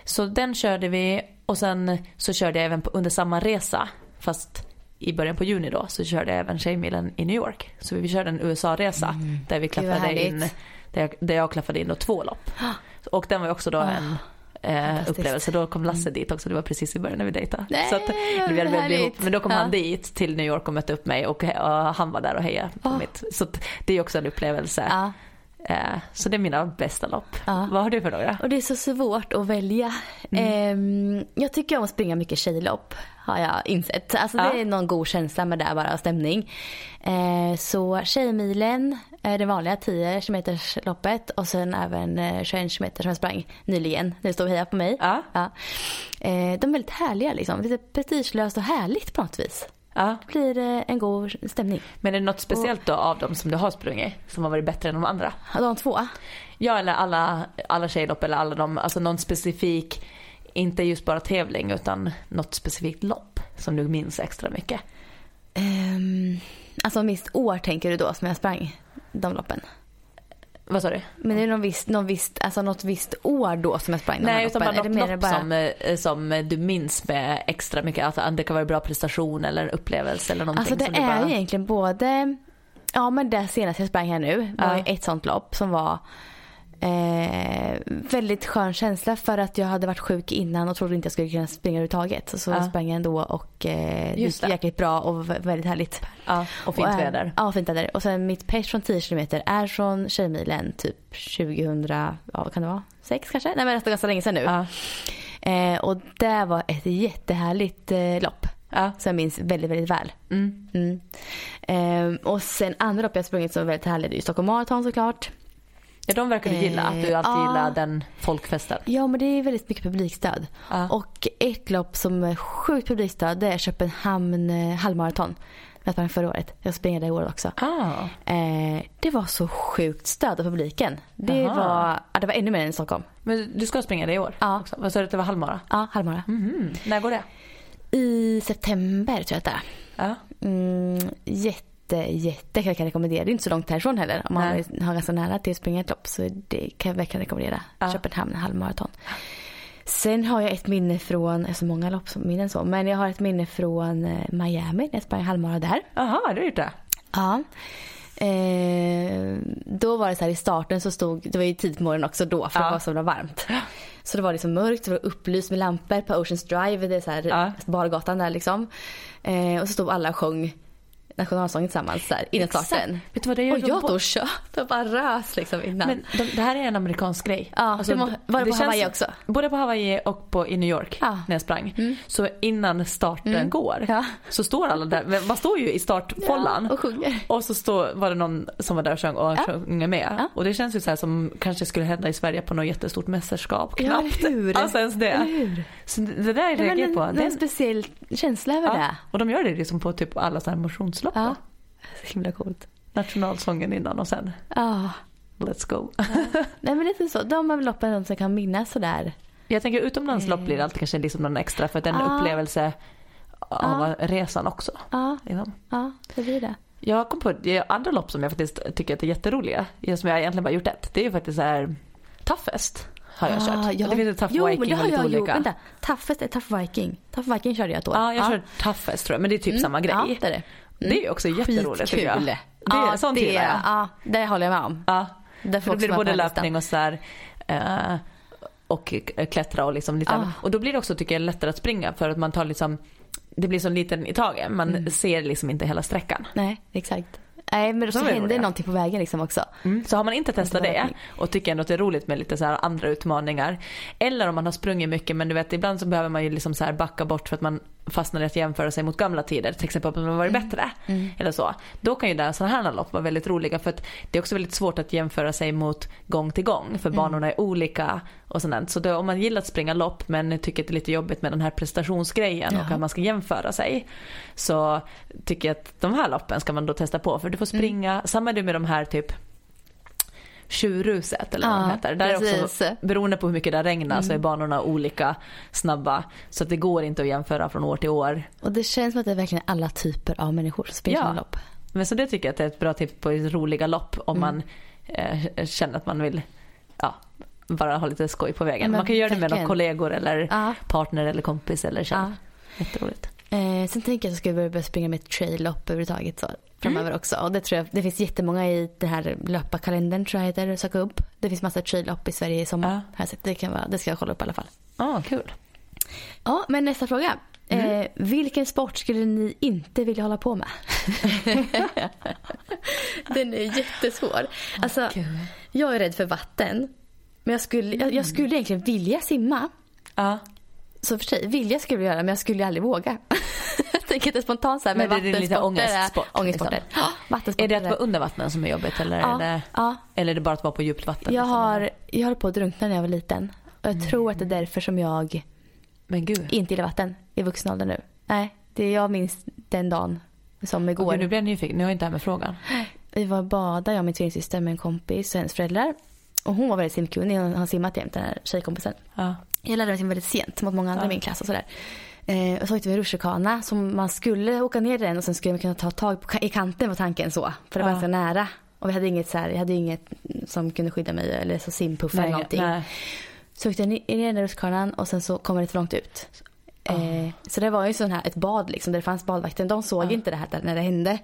Så den körde vi och sen så körde jag även på, under samma resa fast i början på juni då så körde jag även Tjejmilen i New York. Så vi körde en USA-resa där vi Mm. Gud, vad klaffade in, där jag, där jag klaffade in då två lopp. Och den var också då en eh, upplevelse. Då kom Lasse dit också, det var precis i början när vi dejtade. Nej, så att, vi hade ihop. Men då kom Ja. han dit till New York och mötte upp mig och, och han var där och hejade på Ah. mitt. Så det är också en upplevelse. Ja. Eh, så det är mina bästa lopp. Ja. Vad har du för några? Och det är så svårt att välja. Mm. Ehm, jag tycker om att springa mycket tjejlopp. Har jag insett. Alltså Ja. det är någon god känsla med det bara, stämning. Eh, så Tjejmilen, är det vanliga 10 km loppet och sen även eh, 21 km som jag sprang nyligen. Stod och hejade på mig. Ja. Eh, de är väldigt härliga liksom. Lite prestigelöst och härligt på något vis. Ja. Det blir en god stämning. Men är det något speciellt då av dem som du har sprungit som har varit bättre än de andra? De två. Ja eller alla, alla tjejlopp eller alla de, alltså någon specifik, inte just bara tävling utan något specifikt lopp som du minns extra mycket? Um, alltså minst år tänker du då som jag sprang de loppen? Vad sa du? Men är det någon visst, någon visst, alltså något visst år då som jag sprang de Nej, här utan bara Är något lopp bara- som, eh, som du minns med extra mycket. Alltså det kan vara bra prestation eller upplevelse eller någonting. Alltså det är bara... ju egentligen både, ja men det senaste jag sprang här nu var Ja. ju ett sånt lopp som var eh, väldigt skön känsla för att jag hade varit sjuk innan och trodde inte jag skulle kunna springa överhuvudtaget. Så Ja. jag sprang ändå och eh, det gick det. jäkligt bra och väldigt härligt. Ja, och fint och, är- väder. Ja, fint väder. Och sen mitt pace från 10 km är från Tjejmilen typ 2000, ja vad kan det vara? Sex kanske? Nej men det är ganska länge sedan nu. Ja. Eh, och det var ett jättehärligt eh, lopp. Ja. Som jag minns väldigt, väldigt väl. Mm. Mm. Ehm, och sen andra lopp jag sprungit som var väldigt härligt är ju Stockholm Marathon såklart. Ja, de verkar du gilla. Att du Eh, alltid ja. gillar den folkfesten. Ja men det är väldigt mycket publikstöd. Ja. Och ett lopp som är sjukt publikstöd det är Köpenhamn eh, halvmaraton. Jag sprang förra året. Jag springer det i år också. Ah. Eh, det var så sjukt stöd av publiken. Det var, ja, det var ännu mer än i Stockholm. Men du ska springa det i år? Ja. Också. Vad sa du att det var halvmara? Ja, halvmara. Mhm. När går det? I september tror jag att det är. Ja. Mm, jätte, jätte kan jag kan rekommendera. Det är inte så långt härifrån heller. Om man Nej. har ganska nära till att springa ett lopp så det kan jag verkligen rekommendera. Ja. Köpenhamn halvmaraton. Sen har jag ett minne från, så många lopp som minnen så, men jag har ett minne från eh, Miami när jag sprang halvmara där. Jaha, du har gjort det? Ja. Eh, då var det så här i starten så stod, det var ju tidigt på morgonen också då för Ja. det var så varmt. Så det var liksom mörkt, det var upplyst med lampor på Oceans Drive, det är så här Ja. bargatan där liksom. Eh, och så stod alla och sjöng nationalsången tillsammans här, innan starten. Vet du vad det gör Och jag då kört och bara rös liksom innan. Men de, det här är en amerikansk grej. Alltså, Ja, det må- var det på Hawaii också? Både på Hawaii och på, i New York Ja. när jag sprang. Så innan starten går Ja. så står alla där. Man står ju i startfållan. Ja, och sjunger. Och så står, var det någon som var där och sjöng och Ja. sjunger med. Ja. Och det känns ju så som kanske skulle hända i Sverige på något jättestort mästerskap. Ja, Knappt. hur? Alltså ens det. Hur? Så det där jag Ja, reagerar en, på. Det är en en, speciell känsla över ja. det. Och de gör det liksom på typ alla sådana här motionslopp. Ja. Så himla coolt. Nationalsången innan och sen Ja. let's go. Nej men lite så. De väl loppen som kan minnas sådär. Jag tänker utomlandslopp blir det alltid kanske liksom någon extra för att det är en Ja. upplevelse av resan också. Ja, Liksom. ja det blir det. Jag kom på andra lopp som jag faktiskt tycker att är jätteroliga, som jag egentligen bara gjort ett. Det är ju faktiskt så här Toughest har jag Ah, kört. ja. Det finns ett Tough jo, Viking men det har jag olika. gjort. Vänta. Toughest är Tough Viking. Tough Viking körde jag ett år. Ja, jag kör Toughest tror jag, men det är typ samma grej. Ja, det är det. Det är också jätteroligt tycker jag. Det ja, sånt det, gillar jag. Ja, det håller jag med om. Ja. Det För då blir det både löpning och så här, eh, och k- klättra och liksom lite. Ah. Och då blir det också tycker jag lättare att springa för att man tar liksom det blir så liten i taget. Man Mm. ser liksom inte hela sträckan. Nej, exakt. Nej, men Så det händer det. någonting på vägen liksom också. Mm. Så har man inte testat det och tycker ändå att det är roligt med lite så här andra utmaningar. Eller om man har sprungit mycket men du vet ibland så behöver man ju liksom så här backa bort för att man fastnar i att jämföra sig mot gamla tider. Till exempel att man varit Mm. bättre. Eller så. Då kan ju sådana här lopp vara väldigt roliga för att det är också väldigt svårt att jämföra sig mot gång till gång. För banorna är olika och sånt. Så då, om man gillar att springa lopp men tycker att det är lite jobbigt med den här prestationsgrejen och Ja. att man ska jämföra sig. Så tycker jag att de här loppen ska man då testa på. För du får springa, samma är det med de här typ tjurruset eller vad de Ja, heter. Där är också, beroende på hur mycket det regnar så är banorna olika snabba. Så att det går inte att jämföra från år till år. Och det känns som att det är verkligen alla typer av människor som springer Ja. lopp. Men så det tycker jag att det är ett bra tips på roliga lopp om man eh, känner att man vill ja, bara ha lite skoj på vägen. Men man kan göra det med några kollegor eller Ja. partner eller kompis eller själv. Ja. Jätteroligt. Eh, sen tänker jag att jag skulle börja springa med ett trail-lopp överhuvudtaget så, framöver Mm. också. Och det tror jag, det finns jättemånga i den här löparkalendern tror jag heter, söka upp. Det finns massa trail-lopp i Sverige i sommar. Ja. Det, kan vara, det ska jag kolla upp i alla fall. Ah, kul. Ja, men nästa fråga. Mm. Eh, vilken sport skulle ni inte vilja hålla på med? Den är jättesvår. Alltså, jag är rädd för vatten. Men jag skulle, jag, jag skulle egentligen vilja simma. Ja. Så för sig, vilja skulle jag göra men jag skulle aldrig våga. jag tänker inte spontant så här Men med det är lite vattensporter. ångestsport, Ångestsporter. liksom. Ja, vattensporter. Är det att vara under vattnet som är jobbigt eller, Ja, är det, ja. eller är det bara att vara på djupt vatten? Jag liksom? har, jag höll på att drunkna när jag var liten. Och jag tror att det är därför som jag Men gud. inte gillar vatten i vuxen ålder nu. Nej, det jag minns den dagen som igår. Okej, nu blir jag nyfiken. Nu har jag inte det här med frågan. Vi var och badade, jag och min tvillingsyster med en kompis och hennes föräldrar. Och hon var väldigt simkunnig, hon har simmat jämt den här tjejkompisen. Ja. Jag lärde mig simma väldigt sent mot många andra Ja. i min klass och sådär. Eh, och så åkte vi rutschkana som man skulle åka ner den och sen skulle man kunna ta tag på, i kanten var tanken så. För det var Ja. ganska nära. Och vi hade inget så här, jag hade inget som kunde skydda mig eller så simpuff eller någonting. nej. Så åkte jag ner i den där rutschkanan och sen så kom jag lite för långt ut. Eh, så det var ju sån här, ett bad liksom där det fanns badvakter. De såg Ja. inte det här när det hände.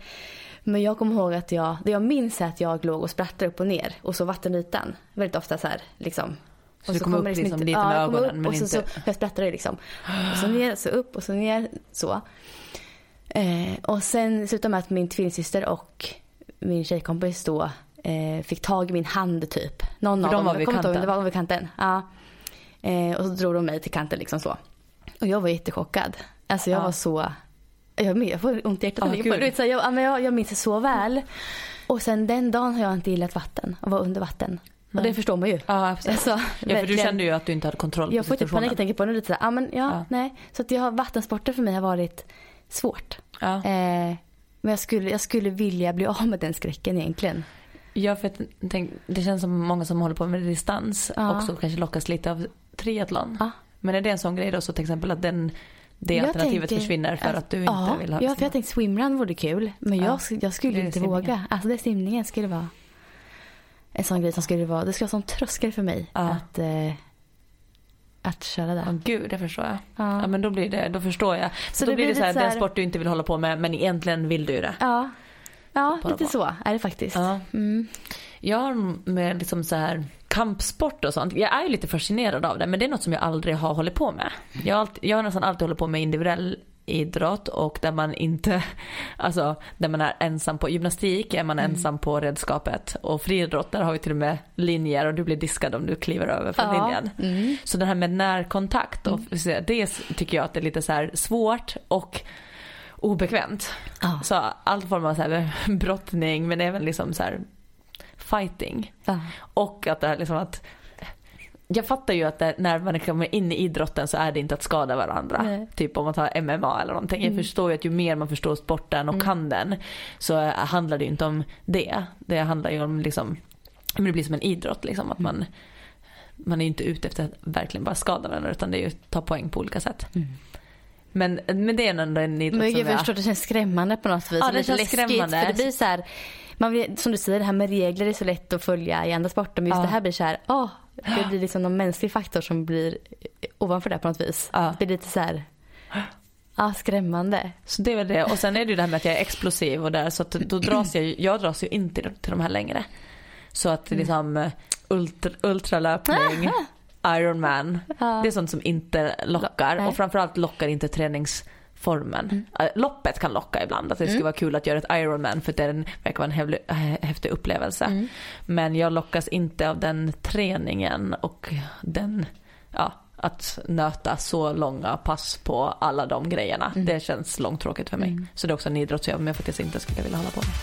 Men jag kommer ihåg att jag, det jag minns är att jag låg och sprattlade upp och ner och så vattenytan. Väldigt ofta så här liksom. Så du kom upp liksom lite med jag kom ögonen, upp men och så, inte- så jag sprattlade liksom. Och så ner, så upp och så ner så. Eh, och sen slutade med att min tvillingsyster och min tjejkompis då eh, fick tag i min hand typ. Någon För av de dem. var vid ihåg? Det var vid kanten. Ja. Eh, och så drog de mig till kanten liksom så. Och jag var jättechockad. Alltså jag Ja. var så... Jag, med, jag får ont i hjärtat. Ja, när jag tänker. Du vet, så jag, jag, jag minns det så väl. Och sen den dagen har jag inte gillat vatten. Och vara under vatten. Och Nej. det förstår man ju. Ja, absolut. Alltså, Ja, för du kände ju att du inte hade kontroll på Jag får typ panik situationen. att tänka på det. Lite så här, ja, men, ja, Ja. Nej. Så att jag vattensporter för mig har varit svårt. Ja. Eh, men jag skulle, jag skulle vilja bli av med den skräcken egentligen. Ja, för tänk, det känns som många som håller på med distans Ja. också kanske lockas lite av triathlon. Ja. Men är det en sån grej då så till exempel att den, det Jag alternativet tänker försvinner för att du inte ja, vill ha Ja, för jag tänkte swimrun vore kul. Men Ja. jag, sk- jag skulle Det inte simningen. våga. Alltså det simningen skulle vara en sån grej som skulle vara, det skulle vara sån tröskel för mig Ja. att, eh, att köra där. gud, det förstår jag. Ja. Ja, men då blir det, då förstår jag. Så då det blir det så här, så den här- sport du inte vill hålla på med men egentligen vill du ju det. Ja, ja lite så är det faktiskt. Ja. Mm. Jag har med liksom så här kampsport och sånt. Jag är ju lite fascinerad av det men det är något som jag aldrig har hållit på med. Jag har, alltid, jag har nästan alltid hållit på med individuell idrott och där man inte, alltså där man är ensam på gymnastik är man ensam på redskapet och friidrott där har vi till och med linjer och du blir diskad om du kliver över från Ja. linjen. Mm. Så det här med närkontakt, och det tycker jag att det är lite så svårt och obekvämt. Ja. Så all form av så här brottning men även liksom så här fighting. Ja. Och att det är liksom att jag fattar ju att det, när man kommer in i idrotten så är det inte att skada varandra. Nej. Typ om man tar MMA eller någonting. Jag Mm. förstår ju att ju mer man förstår sporten och kan den så handlar det ju inte om det. Det handlar ju om liksom, men det blir som en idrott liksom. Att man, man är ju inte ute efter att verkligen bara skada varandra utan det är ju att ta poäng på olika sätt. Mm. Men, men det är ändå en idrott Men som jag förstår att det känns skrämmande på något vis. Ja, det lite känns läskigt, skrämmande. För det blir så här, man vet, som du säger, det här med regler är så lätt att följa i andra sporter. Men just Ja. det här blir så här, åh, det blir liksom någon mänsklig faktor som blir ovanför det på något vis. Ja. Det blir lite så här, ja, skrämmande. Så det är väl det. Och sen är det ju det här med att jag är explosiv och där så att då dras jag jag dras ju inte till de här längre. Så att liksom eh, ultra, ultralöpning, Ironman, Ja. det är sånt som inte lockar och framförallt lockar inte träningsformen. Eh, Loppet kan locka ibland, att det skulle Mm. vara kul att göra ett Ironman för det är en, verkar vara en äh, häftig upplevelse. Mm. Men jag lockas inte av den träningen och den, ja, att nöta så långa pass på alla de grejerna. Mm. Det känns långtråkigt för mig. Mm. Så det är också en idrott som jag jag inte skulle vilja hålla på med.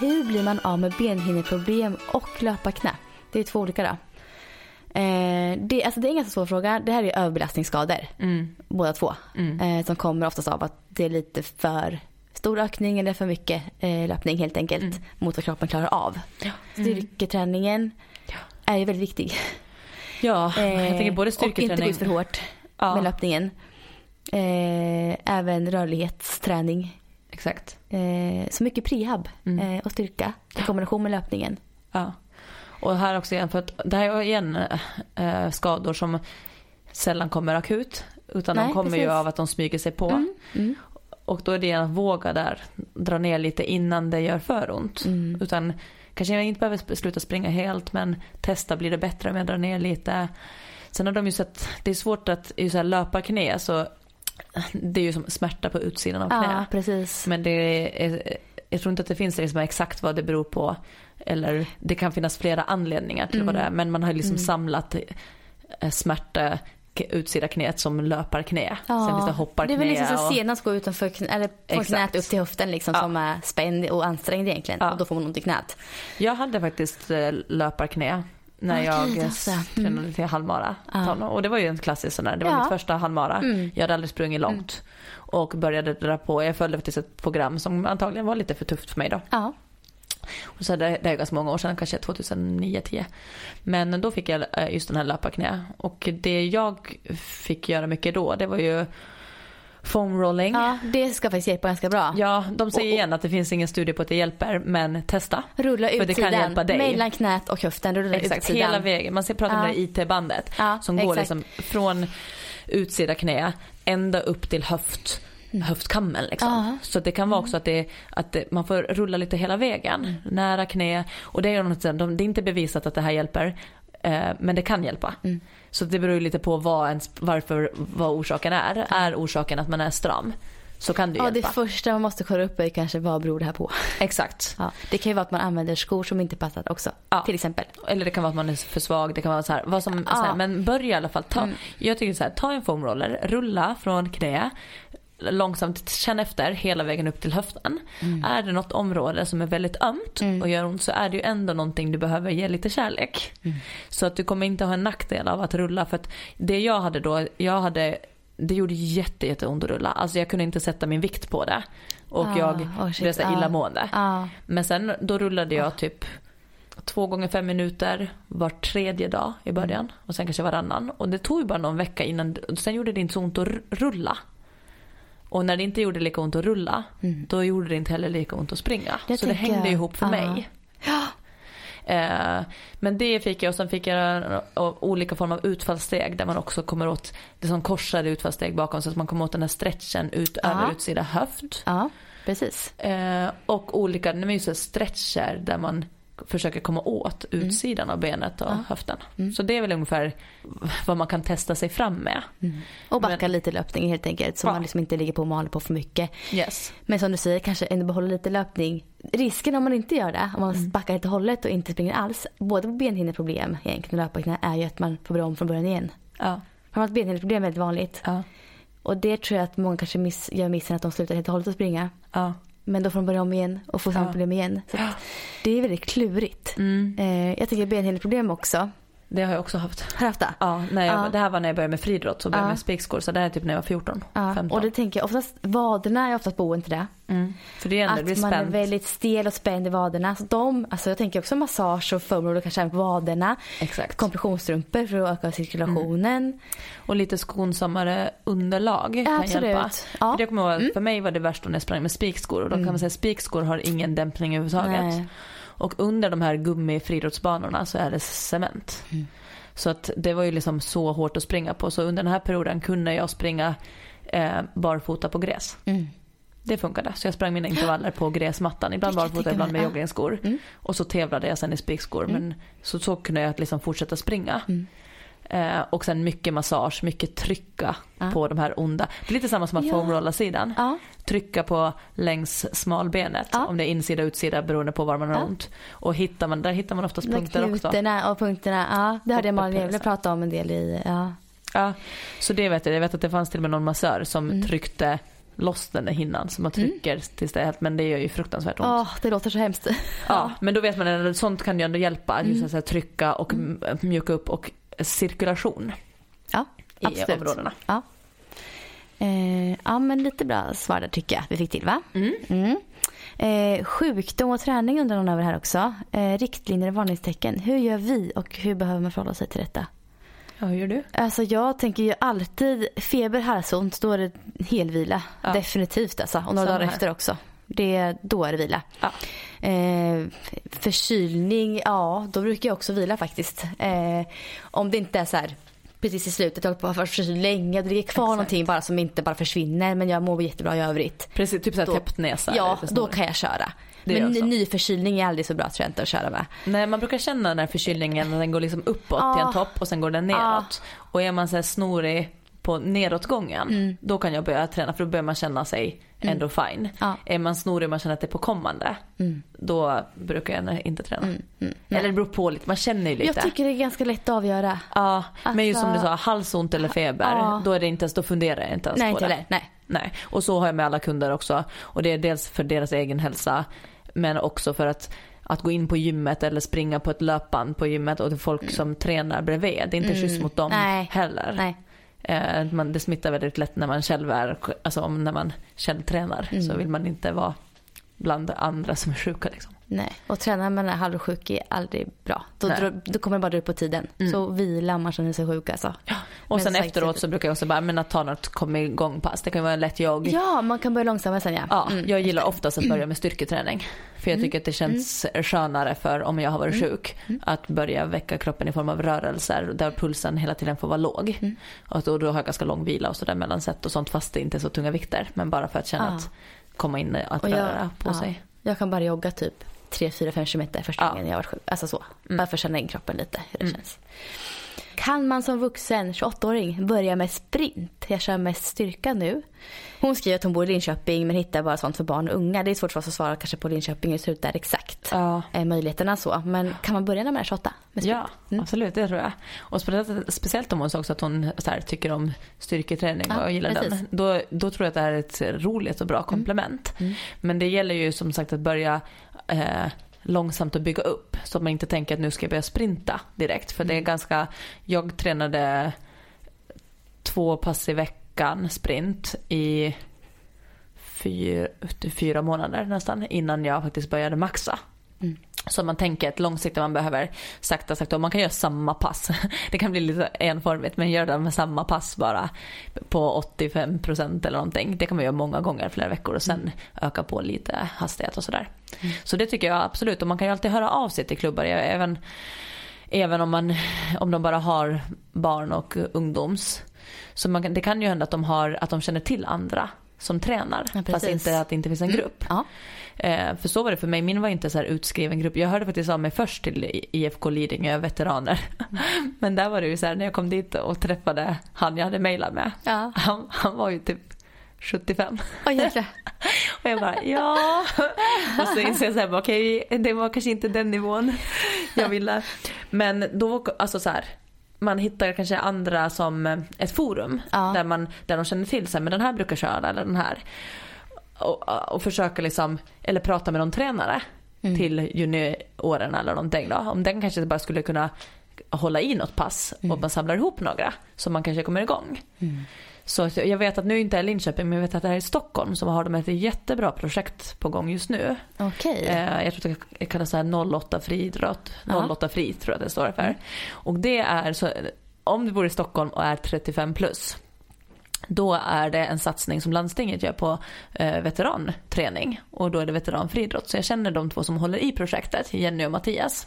Hur blir man av med benhinneproblem och löparknä? Det är två olika då. Eh, det, alltså det är en ganska svår fråga. Det här är överbelastningsskador, Mm. båda två. Mm. Eh, som kommer oftast av att det är lite för stor ökning eller för mycket eh, löpning helt enkelt Mm. mot vad kroppen klarar av. Ja. Styrketräningen Ja. är ju väldigt viktig. Ja, jag Eh, tänker både Och inte gå styrketräning. ut för hårt Ja, med löpningen. Eh, även rörlighetsträning. exakt. Eh, så mycket prehab Mm. och styrka i kombination med löpningen. Ja. Och här också igen, för att det här är igen eh, skador som sällan kommer akut. Utan Nej, de kommer precis. ju av att de smyger sig på. Mm. Mm. Och då är det att våga där dra ner lite innan det gör för ont. Mm. Utan kanske jag inte behöver sluta springa helt men testa blir det bättre om jag drar ner lite. Sen har de ju sett, det är svårt att i så här löparknä så det är ju som smärta på utsidan av knä. Ja, precis. Men det är, jag tror inte att det finns liksom exakt vad det beror på. Eller det kan finnas flera anledningar till vad det är. Men man har liksom Mm. samlat eh, smärta utsida knät som löparknä. Sen finns det hopparknä. det är väl liksom och- senast gå utanför knä, eller från Exakt. knät upp till höften liksom, Ja. som är spänd och ansträngd egentligen. Ja. Och då får man ont i knät. Jag hade faktiskt eh, löparknä när Okej, jag alltså. tränade till halvmara. Ja. Och det var ju en klassisk sån där. Det var Ja. mitt första halvmara. Mm. Jag hade aldrig sprungit långt. Och började dra på. Jag följde faktiskt ett program som antagligen var lite för tufft för mig då. Ja. Och så det, det är ganska många år sedan, kanske 2009-10. Men då fick jag eh, just den här löparknä. Och det jag fick göra mycket då, det var ju foam rolling. Ja, det ska faktiskt hjälpa ganska bra. Ja, de säger Och- och- igen att det finns ingen studie på att det hjälper, men testa. Rulla För det kan hjälpa dig. mellan knät och höften. Rulla Exakt, utsidan. hela vägen. Man ser prata om Ja. det där IT-bandet Ja, som går exakt. liksom från utsida knä ända upp till höft, höftkammen. Liksom. Mm. Ja. Så det kan vara också att, det, att det, man får rulla lite hela vägen. Mm. Nära knä. Och det är, något, de- det är inte bevisat att det här hjälper. Eh, men det kan hjälpa. Mm. Så det beror ju lite på vad ens, varför, vad orsaken är. Är orsaken att man är stram så kan det Ja, det hjälpa. första man måste kolla upp är kanske vad beror det här på. Exakt. Ja, det kan ju vara att man använder skor som inte passar också. Ja. Till exempel. Eller det kan vara att man är för svag. Det kan vara så här, vad som, Ja. så här, men börja i alla fall. Ta, Mm. Jag tycker så här, ta en foamroller, rulla från knä, långsamt känn efter hela vägen upp till höften. Mm. Är det något område som är väldigt ömt och gör ont så är det ju ändå någonting du behöver ge lite kärlek. Mm. Så att du kommer inte ha en nackdel av att rulla. För att det jag hade då, jag hade, det gjorde jätte, jätteont att rulla. Alltså jag kunde inte sätta min vikt på det. Och Ah, jag oh shit, blev så ah. illamående. Ja. Men sen då rullade jag typ två gånger fem minuter var tredje dag i början och sen kanske varannan. Och det tog ju bara någon vecka innan, sen gjorde det inte så ont att rulla. Och när det inte gjorde lika ont att rulla, då gjorde det inte heller lika ont att springa. Det så det hängde jag. ihop för Ja. mig. Eh, men det fick jag och sen fick jag eh, olika former av utfallssteg där man också kommer åt det som korsade utfallssteg bakom så att man kommer åt den här stretchen ut Ja. över utsida höft. ja, precis. Eh, och olika nej, men just stretcher där man försöker komma åt Mm. utsidan av benet och höften. Så det är väl ungefär vad man kan testa sig fram med. Och backa Men- lite i löpningen helt enkelt. Så Ja. man liksom inte ligger på och maler på för mycket. Yes. Men som du säger, kanske ändå behålla lite löpning. Risken om man inte gör det, om man Mm. backar helt och hållet och inte springer alls. Både på benhinneproblem egentligen och löparknä är ju att man får börja om från början igen. Ja. Framförallt benhinneproblem är väldigt vanligt. Ja. Och det tror jag att många kanske miss, gör missen att de slutar helt och hållet att springa. Ja. Men då får de börja om igen och få samma Ja. problem igen. Så det är väldigt klurigt. Mm. Eh, jag tänker benhinneproblem också. Det har jag också haft. Har haft det? Ja, när jag, Ja. Det här var när jag började med friidrott så började jag Ja. med spikskor. Så det här är typ när jag var 14, Ja. 15. Och det tänker jag, oftast vaderna är oftast boen till det. mm. För det är ändå, det blir Att man är spänt. väldigt stel och spänd i vaderna. Så de, alltså jag tänker också massage och foam roller kanske även på vaderna. Exakt. Kompressionsstrumpor för att öka cirkulationen. Och lite skonsammare underlag kan Absolut. hjälpa. Ja. Mm. För, det kommer ihåg, för mig var det värst när jag sprang med spikskor. Och då kan man säga att spikskor har ingen dämpning överhuvudtaget. Nej. Och under de här gummifriidrottsbanorna så är det cement. Mm. Så att det var ju liksom så hårt att springa på. Så under den här perioden kunde jag springa eh, barfota på gräs. Mm. Det funkade. Så jag sprang mina intervaller på gräsmattan. Ibland barfota, ibland med joggingskor. Mm. Och så tävlade jag sen i spikskor. Men så, så kunde jag liksom fortsätta springa. Mm. Eh, och sen mycket massage, mycket trycka Ja. på de här onda. Det är lite samma som att Ja. foamrolla sidan. Ja. Trycka på längs smalbenet. Ja. Om det är insida utsida beroende på var man har Ja. ont. Och hittar man, där hittar man oftast där punkter också. och punkterna. Ja, det jag Malin Gävle prata om en del i. Ja. Ja, så det vet jag. Jag vet att det fanns till och med någon massör som Mm. tryckte loss den där hinnan. Så man trycker tills det är helt, men det gör ju fruktansvärt ont. Åh, det låter så hemskt. Ja, men då vet man att sånt kan ju ändå hjälpa. Mm. Just att så här, trycka och m- mjuka upp och cirkulation Ja, i absolut. områdena. Ja. Eh, ja, men lite bra svar där tycker jag vi fick till va? Mm. Mm. Eh, sjukdom och träning undrar någon över här också. Eh, riktlinjer och varningstecken. Hur gör vi och hur behöver man förhålla sig till detta? Ja, hur gör du? Alltså jag tänker ju alltid feber, halsont, då är det helvila. Ja. Definitivt alltså. Och några Samma dagar här. efter också. Det, då är det vila. Ja. Eh, förkylning, ja då brukar jag också vila faktiskt. Eh, om det inte är så här precis i slutet, jag har varit förkyld länge och det ligger kvar Exakt. någonting bara som inte bara försvinner men jag mår jättebra i övrigt. Precis, typ såhär Då- täppt näsa. Ja, då kan jag köra. Det men ny förkylning är aldrig så bra tror jag inte att köra med. Nej, man brukar känna den här förkylningen när den går liksom uppåt Ja. till en topp och sen går den neråt. Och är man så här snorig på nedåtgången, Mm. då kan jag börja träna för då börjar man känna sig ändå fine. Ja. Är man snorig och man känner att det är på kommande, Mm. då brukar jag inte träna. Mm. Eller det beror på lite, man känner ju lite. Jag tycker det är ganska lätt att avgöra. Ja, men just som du Alltså- sa, halsont eller feber, Ja. då är det inte ens, då funderar jag inte ens Nej på inte det. Nej. Nej, och så har jag med alla kunder också. Och det är dels för deras egen hälsa, men också för att att gå in på gymmet eller springa på ett löpband på gymmet och det är folk som tränar bredvid. Det är inte Mm. schysst mot dem Nej. heller. Nej. Eh, man, det smittar väldigt lätt när man själv är, alltså om när man själv tränar Mm. så vill man inte vara bland andra som är sjuka. Liksom. Nej, och tränar man är halvsjuk är aldrig bra. Då, drar- då kommer det bara dra ut på tiden. Så vila om man känner sig sjuk alltså. Och Men sen sagt, efteråt så brukar jag också bara, men att ta något kom igång pass. Det kan vara en lätt jogg. Ja, man kan börja långsammare sen ja. Ja, Mm. jag gillar oftast att börja med styrketräning. För jag tycker att det känns skönare för om jag har varit sjuk. Att börja väcka kroppen i form av rörelser där pulsen hela tiden får vara låg. Och då, då har jag ganska lång vila och sådär mellan set och sånt fast det inte är så tunga vikter. Men bara för att känna Ja. att komma in att Och jag- röra på ja. sig. Jag kan bara jogga typ 3-4-5 kilometer första Ja. Mm. gången jag har varit sjuk. Alltså så. Bara för att känna in kroppen lite hur det känns. Kan man som vuxen 28-åring börja med sprint? Jag kör mest styrka nu. Hon skriver att hon bor i Linköping men hittar bara sånt för barn och unga. Det är svårt för oss att svara kanske på Linköping hur det ser ut där exakt. Ja. Eh, möjligheterna så. Men kan man börja när man är 28? Med sprint? Ja, absolut det tror jag. Och speciellt, speciellt om hon sa också att hon här, tycker om styrketräning Ja, och gillar precis. den. Då, då tror jag att det är ett roligt och bra komplement. Men det gäller ju som sagt att börja eh, långsamt att bygga upp. Så att man inte tänker att nu ska jag börja sprinta direkt. För det är ganska, jag tränade två pass i veckan sprint i fyra, fyra månader nästan innan jag faktiskt började maxa. Så man tänker att långsiktigt man behöver sakta sakta och man kan göra samma pass. Det kan bli lite enformigt men gör det med samma pass bara på 85% eller någonting. Det kan man göra många gånger flera veckor och sen öka på lite hastighet och sådär. Så det tycker jag absolut och man kan ju alltid höra av sig till klubbar. Jag, även även om, man, om de bara har barn och ungdoms. Så man, det kan ju hända att de, har, att de känner till andra som tränar. Ja, fast inte att det inte finns en grupp. Ja. Eh, för så var det för mig. Min var inte så här utskriven grupp. Jag hörde faktiskt av mig först till IFK Lidingö veteraner. Men där var det ju så här när jag kom dit och träffade han jag hade mejlat med. Ja. Han, han var ju typ 75. Oj jäklar. Och jag bara ja. Och så inser jag så här, bara, okej det var kanske inte den nivån jag ville. Men då, alltså så här. Man hittar kanske andra som ett forum Ja. där, man, där de känner till sig, men den här brukar köra eller den här. Och, och försöka liksom, eller prata med någon tränare till juniorerna eller någonting då. Om den kanske bara skulle kunna hålla i något pass och man samlar ihop några så man kanske kommer igång. Så att jag vet att nu inte är Linköping men jag vet att det här är Stockholm som har de ett jättebra projekt på gång just nu. Okej. Eh, jag tror att det kallas så här 08 friidrott. 08 fri tror jag det står för. Och det är så, om du bor i Stockholm och är 35 plus. Då är det en satsning som landstinget gör på eh, veteranträning. Och då är det veteranfriidrott. Så jag känner de två som håller i projektet, Jenny och Mattias.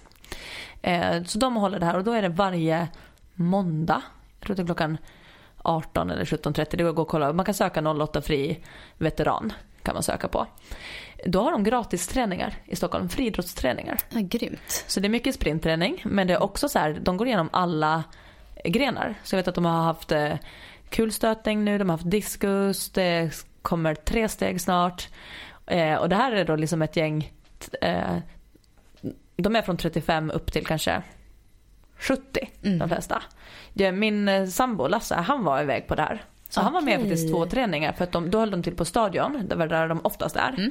Eh, så de håller det här och då är det varje måndag. Jag tror det är klockan 18 eller 17.30. Det går att gå och kolla. Man kan söka 08 fri veteran. Kan man söka på. Då har de gratis träningar i Stockholm. Friidrottsträningar. Ja, grymt. Så det är mycket sprintträning. Men det är också så här, de går igenom alla grenar. Så jag vet att de har haft eh, kulstötning nu, de har haft diskus, det kommer tre steg snart. Eh, och det här är då liksom ett gäng, eh, de är från 35 upp till kanske 70 de flesta. Ja, Min eh, sambo Lasse, han var iväg på det här. Så han var med faktiskt två träningar för att de, då höll de till på stadion, det var där de oftast är. Eh,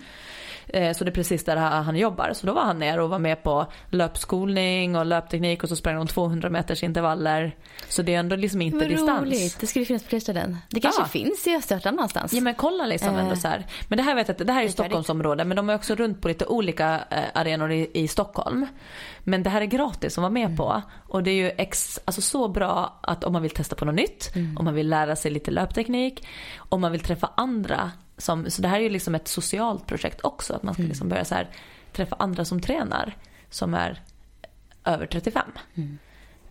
Så det är precis där han jobbar. Så då var han ner och var med på löpskolning och löpteknik och så sprang de 200 meters intervaller. Så det är ändå liksom inte Vad distans. roligt. Det skulle finnas på Flerstaden. Det kanske Ja. finns i Östergötland någonstans. Ja men kolla liksom ändå Eh. så här. Men det här vet jag att det här är ju Det är färdigt. Stockholmsområde men de är också runt på lite olika eh, arenor i, i Stockholm. Men det här är gratis att vara med på. Och det är ju ex, alltså så bra att om man vill testa på något nytt, om man vill lära sig lite löpteknik, om man vill träffa andra. Som, så det här är ju liksom ett socialt projekt också. Att man ska liksom börja så här, träffa andra som tränar som är över 35.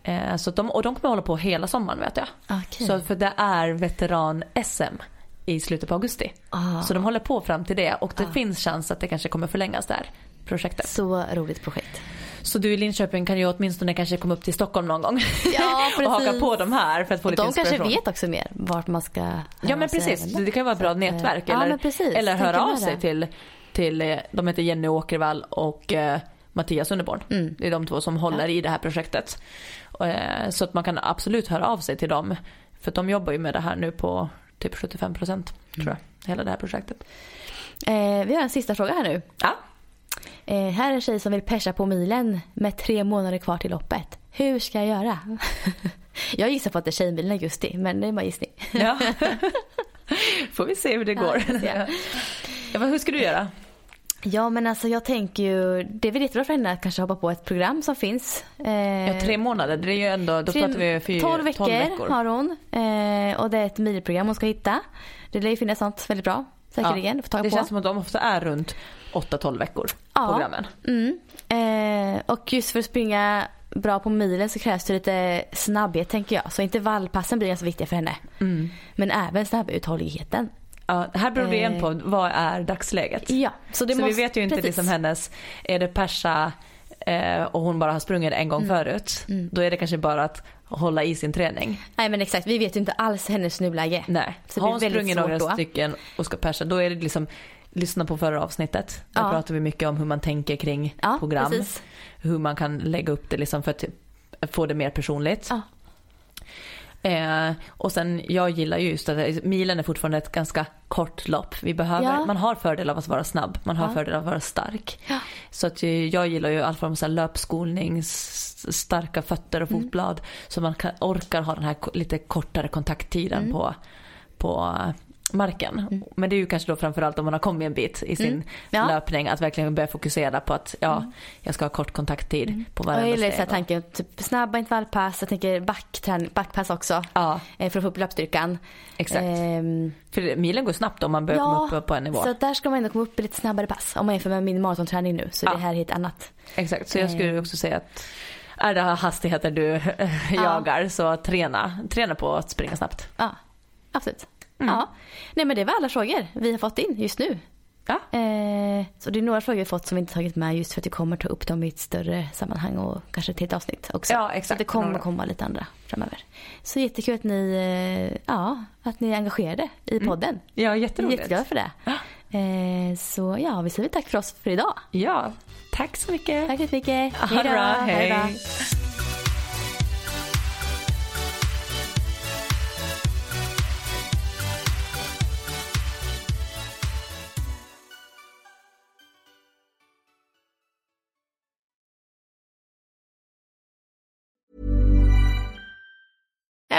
Eh, så de, och de kommer hålla på hela sommaren vet jag. Okej. Så för det är veteran-SM i slutet på augusti. Ah. Så de håller på fram till det och det finns chans att det kanske kommer förlängas där, projektet. Så roligt projekt. Så du i Linköping kan ju åtminstone kanske komma upp till Stockholm någon gång. Ja, och haka på de här för att få Och lite de kanske inspiration. vet också mer vart man ska Ja men precis, det kan ju vara ett bra att, eh, nätverk. ja, Eller, höra av sig till, till, eh, de heter Jenny Åkervall och eh, Mattias Underborn. Mm. Det är de två som håller i det här projektet. Eh, Så att man kan absolut höra av sig till dem. För de jobbar ju med det här nu på typ 75 procent tror jag. Hela det här projektet. Eh, vi har en sista fråga här nu. Ja. Eh, här är en tjej som vill persa på milen med tre månader kvar till loppet. Hur ska jag göra? jag gissar på att det är Tjejmilen i augusti, men det är bara gissning. ja. Får vi se hur det går. ja, men hur ska du göra? Ja men alltså jag tänker ju, det är väl jättebra för henne att kanske hoppa på ett program som finns. Eh, ja tre månader, det är ju ändå, då tre, pratar vi fyra, 12 veckor, 12 veckor har hon. Eh, och det är ett milprogram hon ska hitta. Det lär ju finnas sånt väldigt bra säkerligen. Ja, det på. känns som att de ofta är runt 8-12 veckor, ja. programmen. Mm. Eh, och just för att springa bra på milen så krävs det lite snabbhet tänker jag. Så intervallpassen blir ganska viktiga för henne. Mm. Men även snabbuthålligheten. Ja, här beror det igen på eh. vad är dagsläget. Ja, så så måste, vi vet ju inte liksom hennes, är det Persa eh, och hon bara har sprungit en gång mm. förut. Mm. Då är det kanske bara att hålla i sin träning. Nej men exakt, vi vet ju inte alls hennes nuläge. Nej, så har hon sprungit några då. stycken och ska persa då är det liksom lyssna på förra avsnittet. Där ja. pratar vi mycket om hur man tänker kring ja, program. Precis. Hur man kan lägga upp det liksom för att få det mer personligt. Ja. Eh, och sen jag gillar just att milen är fortfarande ett ganska kort lopp. Vi behöver, ja. Man har fördel av att vara snabb, man har ja. fördel av att vara stark. Ja. Så att jag gillar ju all form av löpskolning, starka fötter och mm. fotblad. Mm. Så man kan, orkar ha den här lite kortare kontakttiden mm. på, på marken. Mm. Men det är ju kanske då framförallt om man har kommit en bit i sin mm. ja. löpning att verkligen börja fokusera på att ja, mm. jag ska ha kort kontakttid mm. på varenda steg. Jag gillar tanken typ snabba intervallpass, jag tänker backträning, backpass också ja. Eh, för att få upp löpstyrkan. Exakt. Ehm, för milen går snabbt om man börjar ja, komma upp på en nivå. så där ska man ändå komma upp i lite snabbare pass om man jämför med min maratonträning nu så ja. det här är helt annat. Exakt, så jag skulle ehm. också säga att är det hastigheter du jagar så träna, träna på att springa snabbt. Ja, absolut. Mm. Ja. Nej men det var alla frågor vi har fått in just nu. Ja. Eh, så det är några frågor vi fått som vi inte tagit med just för att vi kommer ta upp dem i ett större sammanhang och kanske till ett avsnitt också. Ja, exakt. Så det kommer komma lite andra framöver. Så jättekul att ni, eh, ja, att ni är engagerade i mm. podden. Mm. Ja, jätteroligt. Jätteglad för det. Eh, så ja, vi säger tack för oss för idag. Ja, tack så mycket. Tack så mycket. Hej då. Hej.